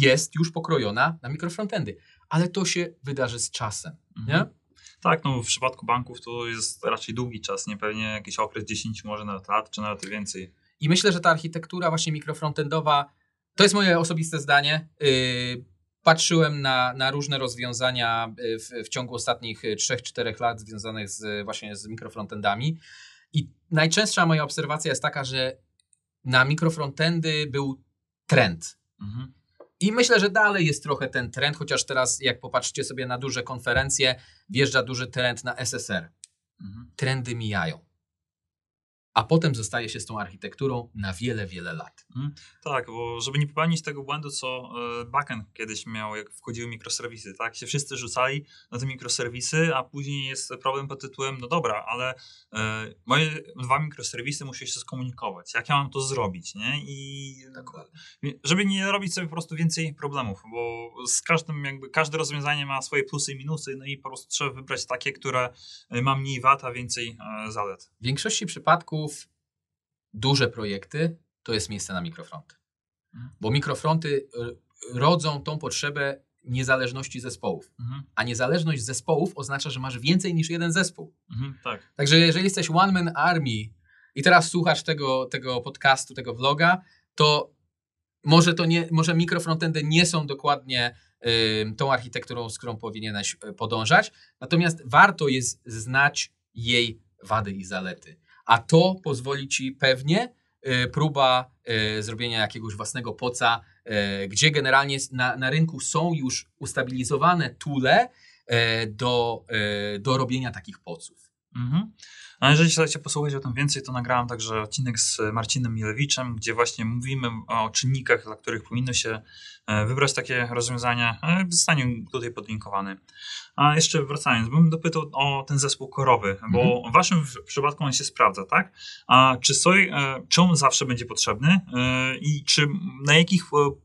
jest już pokrojona na mikrofrontendy, ale to się wydarzy z czasem. Mhm. Nie? Tak, no w przypadku banków to jest raczej długi czas, nie pewnie jakiś okres 10 może nawet lat, czy nawet więcej. I myślę, że ta architektura właśnie mikrofrontendowa, to jest moje osobiste zdanie. Yy, patrzyłem na, na różne rozwiązania y, w, w ciągu ostatnich 3-4 lat związanych z, właśnie z mikrofrontendami. I najczęstsza moja obserwacja jest taka, że na mikrofrontendy był trend. Mhm. I myślę, że dalej jest trochę ten trend, chociaż teraz, jak popatrzycie sobie na duże konferencje, wjeżdża duży trend na SSR. Mhm. Trendy mijają a potem zostaje się z tą architekturą na wiele, wiele lat. Tak, bo żeby nie popełnić tego błędu, co e, backend kiedyś miał, jak wchodziły mikroserwisy, tak? Się wszyscy rzucali na te mikroserwisy, a później jest problem pod tytułem, no dobra, ale e, moje dwa mikroserwisy muszą się skomunikować. Jak ja mam to zrobić, nie? I Dokładnie. żeby nie robić sobie po prostu więcej problemów, bo z każdym jakby, każde rozwiązanie ma swoje plusy i minusy, no i po prostu trzeba wybrać takie, które e, ma mniej wad, a więcej zalet. W większości przypadków duże projekty to jest miejsce na mikrofronty. Mhm. Bo mikrofronty y, rodzą tą potrzebę niezależności zespołów. Mhm, A niezależność zespołów oznacza, że masz więcej niż jeden zespół. mhm, tak. Także jeżeli jesteś one man army i teraz słuchasz tego, tego podcastu, tego vloga, to może to nie, może mikrofrontendy nie są dokładnie y, tą architekturą, z którą powinieneś y, podążać. Natomiast warto jest znać jej wady i zalety. A to pozwoli ci pewnie y, próba y, zrobienia jakiegoś własnego poca, y, gdzie generalnie na, na rynku są już ustabilizowane tule do, do robienia takich poców. Mhm. A jeżeli chcecie posłuchać o tym więcej, to nagrałem także odcinek z Marcinem Milewiczem, gdzie właśnie mówimy o czynnikach, dla których powinno się e, wybrać takie rozwiązania. E, Zostanie tutaj podlinkowany. A jeszcze wracając, bym dopytał o ten zespół korowy, bo w waszym przypadku on się sprawdza, tak? A czy, soj, e, czy on zawsze będzie potrzebny i czy na, jakich,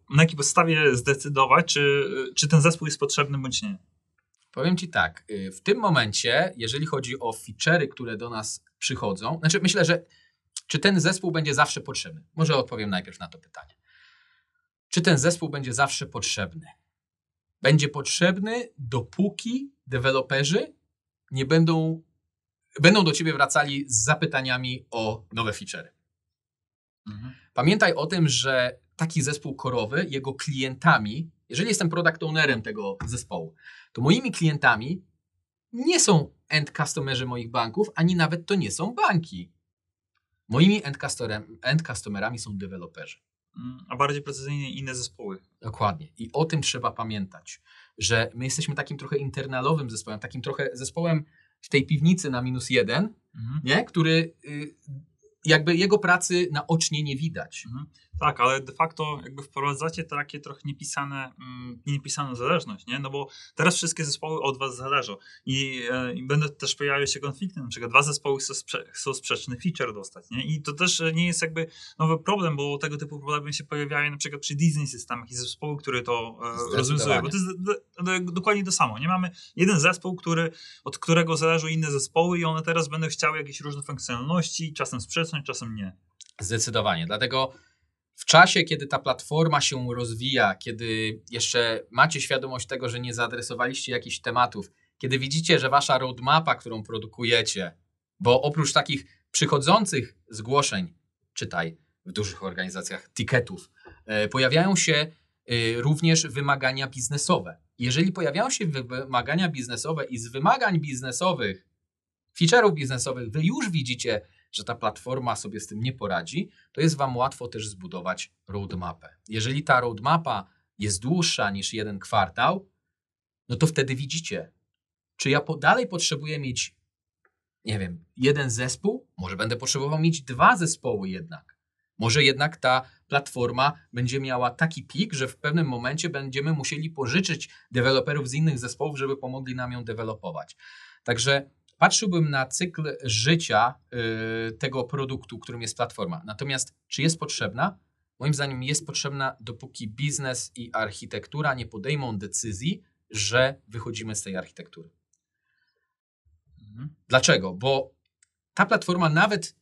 na jakiej podstawie zdecydować, czy, czy ten zespół jest potrzebny bądź nie? Powiem Ci tak, y, w tym momencie, jeżeli chodzi o feature'y, które do nas przychodzą, znaczy myślę, że czy ten zespół będzie zawsze potrzebny? Może odpowiem najpierw na to pytanie. Czy ten zespół będzie zawsze potrzebny? Będzie potrzebny, dopóki deweloperzy nie będą, będą do Ciebie wracali z zapytaniami o nowe feature'y. Mhm. Pamiętaj o tym, że taki zespół korowy, jego klientami, jeżeli jestem product ownerem tego zespołu, to moimi klientami nie są end customerzy moich banków, ani nawet to nie są banki. Moimi end, customerem, end customerami są deweloperzy. Mm, A bardziej precyzyjnie inne zespoły. Dokładnie. I o tym trzeba pamiętać, że my jesteśmy takim trochę internalowym zespołem, takim trochę zespołem w tej piwnicy na minus jeden, Mhm. nie? który y, jakby jego pracy naocznie nie widać. Tak, ale de facto jakby wprowadzacie takie trochę niepisane, mm, niepisaną zależność, nie? No bo teraz wszystkie zespoły od was zależą i, e, i będą też pojawiały się konflikty, na przykład dwa zespoły chcą, sprze- chcą sprzeczny feature dostać, nie? I to też nie jest jakby nowy problem, bo tego typu problemy się pojawiają na przykład przy design systemach i zespoły, które to e, rozwiązują, bo to jest do, do, dokładnie to samo, nie? Mamy jeden zespół, który, od którego zależą inne zespoły i one teraz będą chciały jakieś różne funkcjonalności, czasem sprzeczność, czasem nie. Zdecydowanie. Dlatego w czasie, kiedy ta platforma się rozwija, kiedy jeszcze macie świadomość tego, że nie zaadresowaliście jakichś tematów, kiedy widzicie, że wasza roadmapa, którą produkujecie, bo oprócz takich przychodzących zgłoszeń, czytaj w dużych organizacjach, ticketów, e, pojawiają się e, również wymagania biznesowe. Jeżeli pojawiają się wy- wymagania biznesowe i z wymagań biznesowych, feature'ów biznesowych, wy już widzicie, że ta platforma sobie z tym nie poradzi, to jest Wam łatwo też zbudować roadmapę. Jeżeli ta roadmapa jest dłuższa niż jeden kwartał, no to wtedy widzicie, czy ja po, dalej potrzebuję mieć, nie wiem, jeden zespół, może będę potrzebował mieć dwa zespoły jednak. Może jednak ta platforma będzie miała taki pik, że w pewnym momencie będziemy musieli pożyczyć deweloperów z innych zespołów, żeby pomogli nam ją dewelopować. Także patrzyłbym na cykl życia y, tego produktu, którym jest platforma. Natomiast czy jest potrzebna? Moim zdaniem jest potrzebna, dopóki biznes i architektura nie podejmą decyzji, że wychodzimy z tej architektury. Mhm. Dlaczego? Bo ta platforma nawet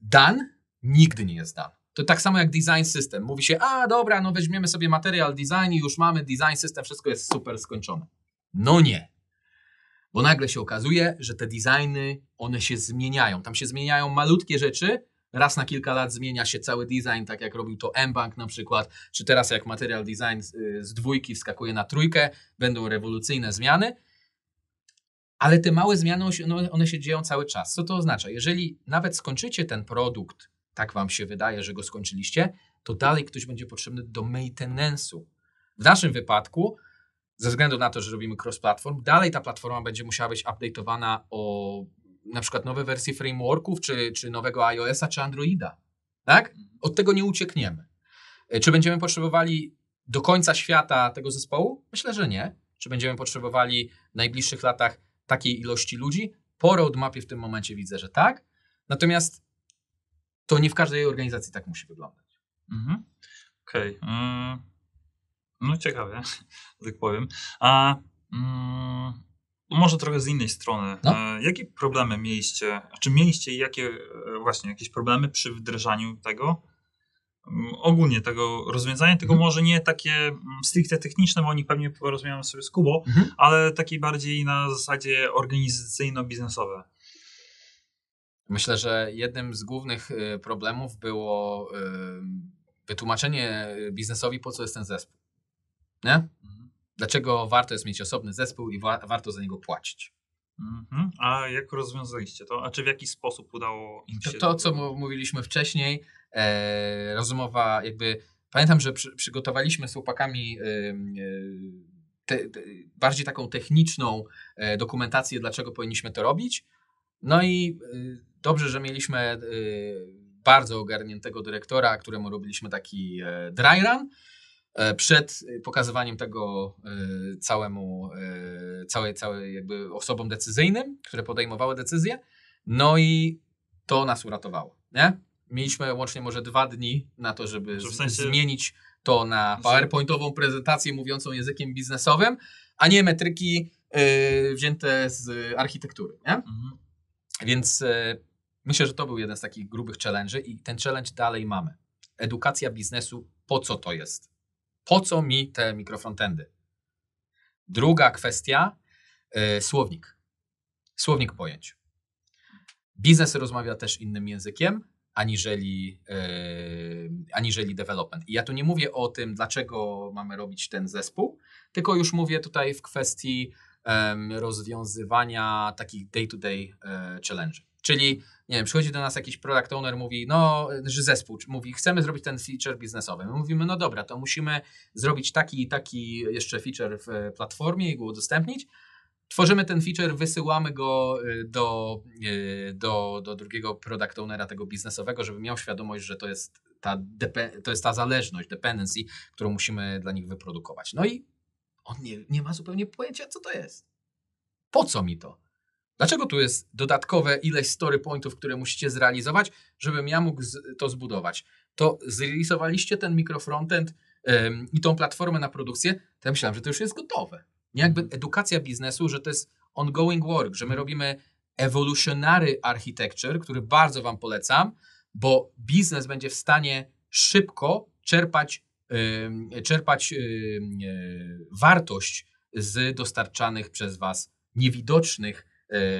dan nigdy nie jest dan. To tak samo jak design system. Mówi się, a dobra, no weźmiemy sobie material design i już mamy design system, wszystko jest super skończone. No nie. Bo nagle się okazuje, że te designy, one się zmieniają. Tam się zmieniają malutkie rzeczy. Raz na kilka lat zmienia się cały design, tak jak robił to mBank na przykład, czy teraz jak material design z, z dwójki wskakuje na trójkę, będą rewolucyjne zmiany. Ale te małe zmiany, no, one się dzieją cały czas. Co to oznacza? Jeżeli nawet skończycie ten produkt, tak wam się wydaje, że go skończyliście, to dalej ktoś będzie potrzebny do maintenance'u. W naszym wypadku, ze względu na to, że robimy cross-platform, dalej ta platforma będzie musiała być update'owana o na przykład nowe wersje frameworków, czy, czy nowego iOS-a, czy Androida. Tak? Od tego nie uciekniemy. E, Czy będziemy potrzebowali do końca świata tego zespołu? Myślę, że nie. Czy będziemy potrzebowali w najbliższych latach takiej ilości ludzi? Po roadmapie w tym momencie widzę, że tak. Natomiast to nie w każdej organizacji tak musi wyglądać. Mhm. Okej. mm, No ciekawie, *laughs* tak powiem. A mm, może trochę z innej strony. No. E, jakie problemy mieliście, czy mieliście i jakie e, właśnie jakieś problemy przy wdrażaniu tego? Mm, Ogólnie tego rozwiązania, tylko Mhm. może nie takie mm, stricte techniczne, bo oni pewnie porozmawiamy sobie z Kubo, Mhm. ale takie bardziej na zasadzie organizacyjno-biznesowe. Myślę, że jednym z głównych y, problemów było y, wytłumaczenie biznesowi, po co jest ten zespół. Nie? Mhm. Dlaczego warto jest mieć osobny zespół i wa- warto za niego płacić. Mhm. A jak rozwiązaliście to? A czy w jaki sposób udało im To, się... to co mu- mówiliśmy wcześniej, e, rozmowa jakby. Pamiętam, że przy, przygotowaliśmy z chłopakami e, e, te, te, bardziej taką techniczną e, dokumentację, dlaczego powinniśmy to robić. No i e, dobrze, że mieliśmy e, bardzo ogarniętego dyrektora, któremu robiliśmy taki e, dry run. E, Przed pokazywaniem tego e, całemu, e, całej, całej jakby osobom decyzyjnym, które podejmowały decyzje. No i to nas uratowało, nie? Mieliśmy łącznie może dwa dni na to, żeby Że w sensie- zmienić to na PowerPointową prezentację mówiącą językiem biznesowym, a nie metryki y, wzięte z architektury, nie? Mhm. Więc y, myślę, że to był jeden z takich grubych challenge'y i ten challenge dalej mamy. Edukacja biznesu, po co to jest? Po co mi te mikrofrontendy? Druga kwestia, y, słownik. Słownik pojęć. Biznes rozmawia też innym językiem aniżeli, yy, aniżeli development. I ja tu nie mówię o tym, dlaczego mamy robić ten zespół, tylko już mówię tutaj w kwestii rozwiązywania takich day-to-day e, challenge. Czyli, nie wiem, przychodzi do nas jakiś product owner, mówi, no, że zespół, mówi, chcemy zrobić ten feature biznesowy. My mówimy, no dobra, to musimy zrobić taki i taki jeszcze feature w platformie i go udostępnić. Tworzymy ten feature, wysyłamy go y, do, y, do, do drugiego product ownera tego biznesowego, żeby miał świadomość, że to jest ta, to jest ta zależność, dependency, którą musimy dla nich wyprodukować. No i on nie, nie ma zupełnie pojęcia, co to jest. Po co mi to? Dlaczego tu jest dodatkowe ileś story pointów, które musicie zrealizować, żebym ja mógł to zbudować? To zrealizowaliście ten mikrofrontend ym, i tą platformę na produkcję, to ja myślałem, że to już jest gotowe. Nie jakby edukacja biznesu, że to jest ongoing work, że my robimy evolutionary architecture, który bardzo Wam polecam, bo biznes będzie w stanie szybko czerpać, ym, czerpać yy, wartość z dostarczanych przez Was niewidocznych yy,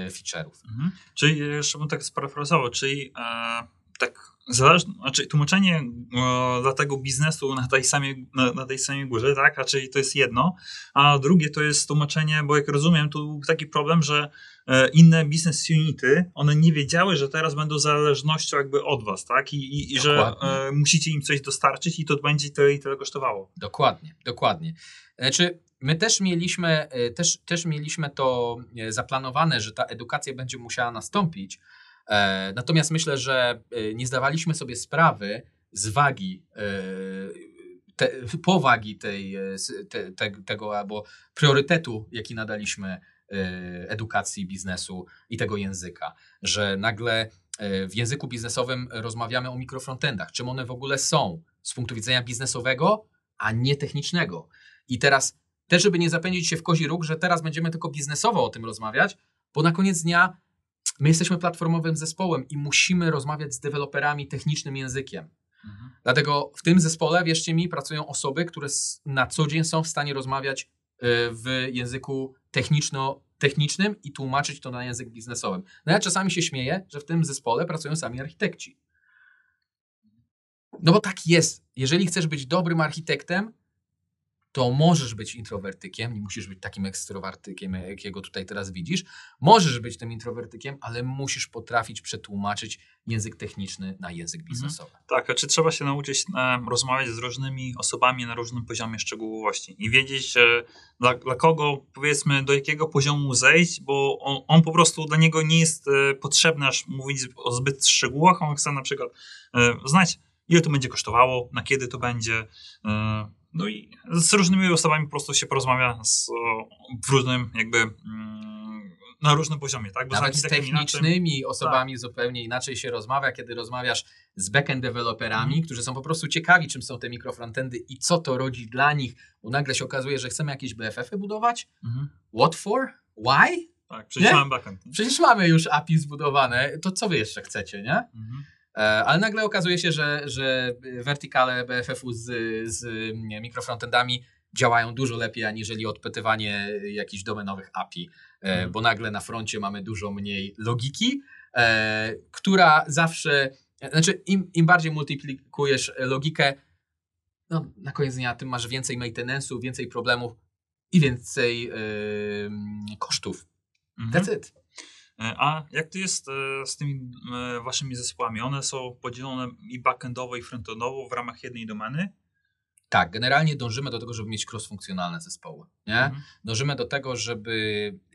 feature'ów. Mhm. Czyli jeszcze bym tak sparafrazował, czyli e, tak zależne, znaczy tłumaczenie e, dla tego biznesu na tej, samej, na, na tej samej górze, tak? A czyli to jest jedno, a drugie to jest tłumaczenie, bo jak rozumiem, tu był taki problem, że e, inne business unity, one nie wiedziały, że teraz będą zależnością jakby od was, tak? I, i, i że e, musicie im coś dostarczyć i to będzie tyle i tyle kosztowało. Dokładnie, dokładnie. Znaczy, my też mieliśmy, e, też, też mieliśmy to e, zaplanowane, że ta edukacja będzie musiała nastąpić. E, Natomiast myślę, że nie zdawaliśmy sobie sprawy z wagi, te, powagi tej, te, te, tego albo priorytetu, jaki nadaliśmy edukacji biznesu i tego języka, że nagle w języku biznesowym rozmawiamy o mikrofrontendach, czym one w ogóle są z punktu widzenia biznesowego, a nie technicznego. I teraz też, żeby nie zapędzić się w kozi róg, że teraz będziemy tylko biznesowo o tym rozmawiać, bo na koniec dnia my jesteśmy platformowym zespołem i musimy rozmawiać z deweloperami technicznym językiem. Dlatego w tym zespole, wierzcie mi, pracują osoby, które na co dzień są w stanie rozmawiać y, w języku techniczno, technicznym i tłumaczyć to na język biznesowym. No ja czasami się śmieję, że w tym zespole pracują sami architekci. No bo tak jest. Jeżeli chcesz być dobrym architektem, to możesz być introwertykiem, nie musisz być takim ekstrowertykiem, jakiego tutaj teraz widzisz. Możesz być tym introwertykiem, ale musisz potrafić przetłumaczyć język techniczny na język Mhm. biznesowy. Tak, a czy trzeba się nauczyć rozmawiać z różnymi osobami na różnym poziomie szczegółowości i wiedzieć, e, dla, dla kogo, powiedzmy, do jakiego poziomu zejść, bo on, on po prostu dla niego nie jest e, potrzebny aż mówić o zbyt szczegółach, on chce na przykład e, znać, ile to będzie kosztowało, na kiedy to będzie. E, no i z różnymi osobami po prostu się porozmawia z, w różnym jakby mm, na różnym poziomie, tak? Bo Nawet z architektem inaczej- technicznymi osobami zupełnie inaczej się rozmawia, kiedy rozmawiasz z backend deweloperami, Mhm. którzy są po prostu ciekawi, czym są te mikrofrontendy i co to rodzi dla nich, bo nagle się okazuje, że chcemy jakieś BFF-y budować. Mhm. What for? Why? Tak, przecież backend. nie? Przecież mamy już API zbudowane, to co wy jeszcze chcecie, nie? Mhm. E, Ale nagle okazuje się, że, że wertykale BFF-u z, z mikrofrontendami działają dużo lepiej, aniżeli odpytywanie jakichś domenowych API, e, Mhm. bo nagle na froncie mamy dużo mniej logiki, e, która zawsze, znaczy im, im bardziej multiplikujesz logikę, no, na koniec dnia tym masz więcej maintenance'u, więcej problemów i więcej e, kosztów. Mhm. That's it. E, A jak to jest e, z tymi e, waszymi zespołami? One są podzielone i backendowo, i frontendowo w ramach jednej domeny? Tak, generalnie dążymy do tego, żeby mieć cross-funkcjonalne zespoły. Nie? Mhm. Dążymy do tego, żeby.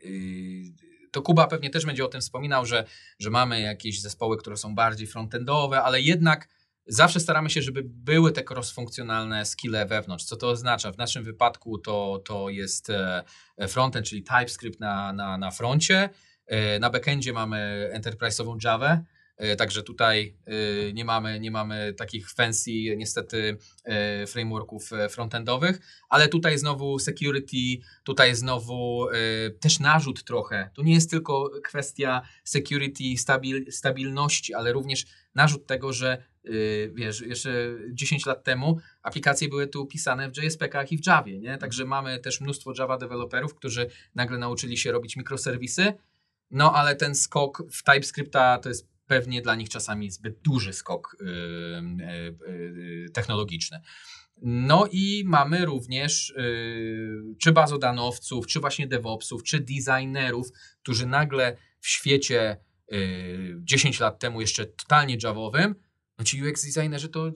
Yy, to Kuba pewnie też będzie o tym wspominał, że, że mamy jakieś zespoły, które są bardziej frontendowe, ale jednak zawsze staramy się, żeby były te cross-funkcjonalne skille wewnątrz. Co to oznacza? W naszym wypadku to, to jest frontend, czyli TypeScript na, na, na froncie. E, Na backendzie mamy enterprise'ową Java, e, także tutaj e, nie mamy, nie mamy takich fancy niestety frameworków frontendowych, ale tutaj znowu security, tutaj znowu też narzut trochę. To nie jest tylko kwestia security, stabil, stabilności, ale również narzut tego, że wiesz, jeszcze 10 lat temu aplikacje były tu pisane w JSP-kach i w Javie, nie? Także mamy też mnóstwo Java deweloperów, którzy nagle nauczyli się robić mikroserwisy, no ale ten skok w TypeScripta to jest pewnie dla nich czasami zbyt duży skok y, y, y, technologiczny. No i mamy również y, czy bazodanowców, czy właśnie DevOpsów, czy designerów, którzy nagle w świecie y, 10 lat temu jeszcze totalnie javowym, no ci UX designerzy to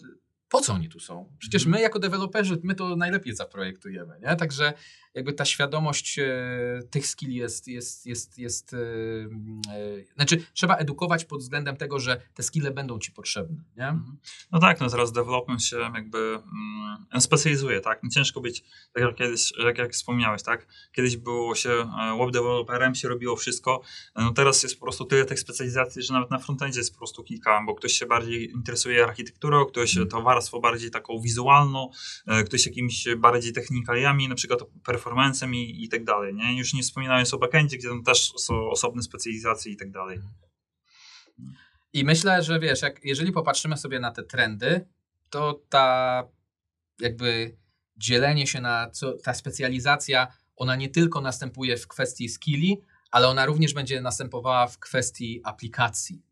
po co oni tu są? Przecież Mhm. my jako deweloperzy, my to najlepiej zaprojektujemy, nie? Także jakby ta świadomość e, tych skilli jest, jest, jest, jest e, e, znaczy trzeba edukować pod względem tego, że te skille będą ci potrzebne, nie? Mhm. No tak, no teraz development się jakby mm, specjalizuje, tak? Nie ciężko być, tak jak kiedyś, jak, jak wspomniałeś, tak? Kiedyś było się web developerem, się robiło wszystko, no teraz jest po prostu tyle tych specjalizacji, że nawet na frontendzie jest po prostu kilka, bo ktoś się bardziej interesuje architekturą, ktoś Mhm. to warstwą bardziej taką wizualną, ktoś jakimiś bardziej technikaliami, na przykład performancem i, i tak dalej, nie? Już nie wspominając o backendzie, gdzie tam też są osobne specjalizacje i tak dalej. I myślę, że wiesz, jak, jeżeli popatrzymy sobie na te trendy, to ta jakby dzielenie się na co, ta specjalizacja, ona nie tylko następuje w kwestii skilli, ale ona również będzie następowała w kwestii aplikacji.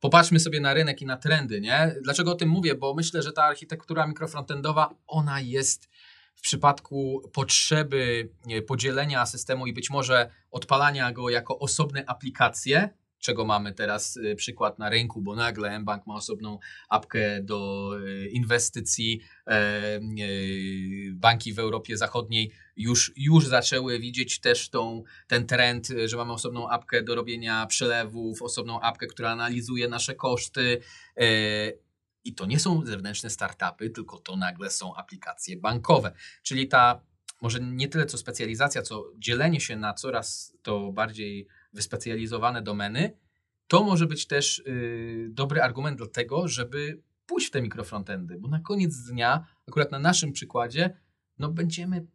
Popatrzmy sobie na rynek i na trendy, nie? Dlaczego o tym mówię? Bo myślę, że ta architektura mikrofrontendowa, ona jest w przypadku potrzeby podzielenia systemu i być może odpalania go jako osobne aplikacje, czego mamy teraz y, przykład na rynku, bo nagle mBank ma osobną apkę do y, inwestycji. e, Banki w Europie Zachodniej już, już zaczęły widzieć też tą, ten trend, y, że mamy osobną apkę do robienia przelewów, osobną apkę, która analizuje nasze koszty. I to nie są zewnętrzne startupy, tylko to nagle są aplikacje bankowe. Czyli ta może nie tyle co specjalizacja, co dzielenie się na coraz to bardziej wyspecjalizowane domeny, to może być też y, dobry argument do tego, żeby pójść w te mikrofrontendy, bo na koniec dnia, akurat na naszym przykładzie, no będziemy,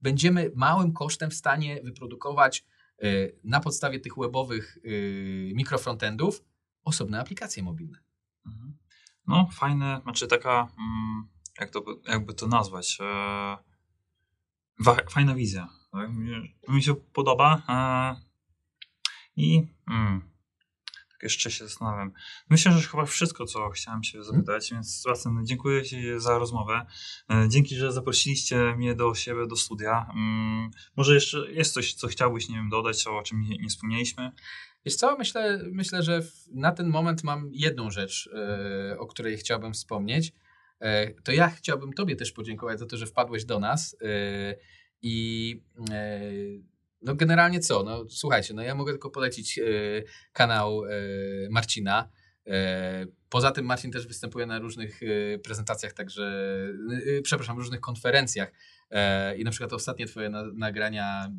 będziemy małym kosztem w stanie wyprodukować y, na podstawie tych webowych y, mikrofrontendów osobne aplikacje mobilne. Mhm. No, fajne, znaczy taka, mm, jak to, jakby to nazwać, e, fajna wizja. Tak? Mi się podoba. E, I mm, jeszcze się zastanawiam. Myślę, że chyba wszystko, co chciałem się zapytać, więc Sebastian, dziękuję Ci za rozmowę. E, Dzięki, że zaprosiliście mnie do siebie, do studia. Mm, Może jeszcze jest coś, co chciałbyś, nie wiem, dodać, o czym nie, nie wspomnieliśmy? Wiesz co, myślę, myślę że na ten moment mam jedną rzecz, e, o której chciałbym wspomnieć. E, to ja chciałbym Tobie też podziękować za to, że wpadłeś do nas i no generalnie co, no słuchajcie, no ja mogę tylko polecić e, kanał e, Marcina. E, Poza tym Marcin też występuje na różnych prezentacjach, także, przepraszam, różnych konferencjach. I na przykład ostatnie twoje na, nagrania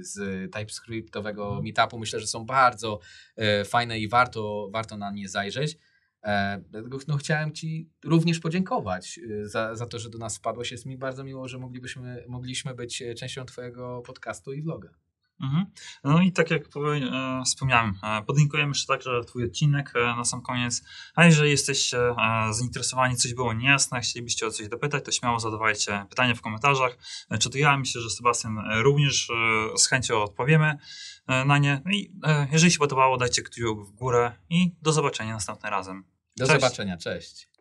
z TypeScriptowego meetupu myślę, że są bardzo fajne i warto, warto na nie zajrzeć. E, Dlatego no, chciałem Ci również podziękować e, za, za to, że do nas wpadłeś. Jest mi bardzo miło, że moglibyśmy, mogliśmy być e, częścią Twojego podcastu i vloga. Mhm. No i tak jak e, wspomniałem, e, podlinkujemy jeszcze także Twój odcinek e, na sam koniec. A jeżeli jesteście zainteresowani, coś było niejasne, chcielibyście o coś dopytać, to śmiało zadawajcie pytania w komentarzach. Czy to ja, myślę, że Sebastian również z chęcią odpowiemy na nie. No i jeżeli się podobało, dajcie kciuk w górę i do zobaczenia następnym razem. Do Cześć. zobaczenia, cześć.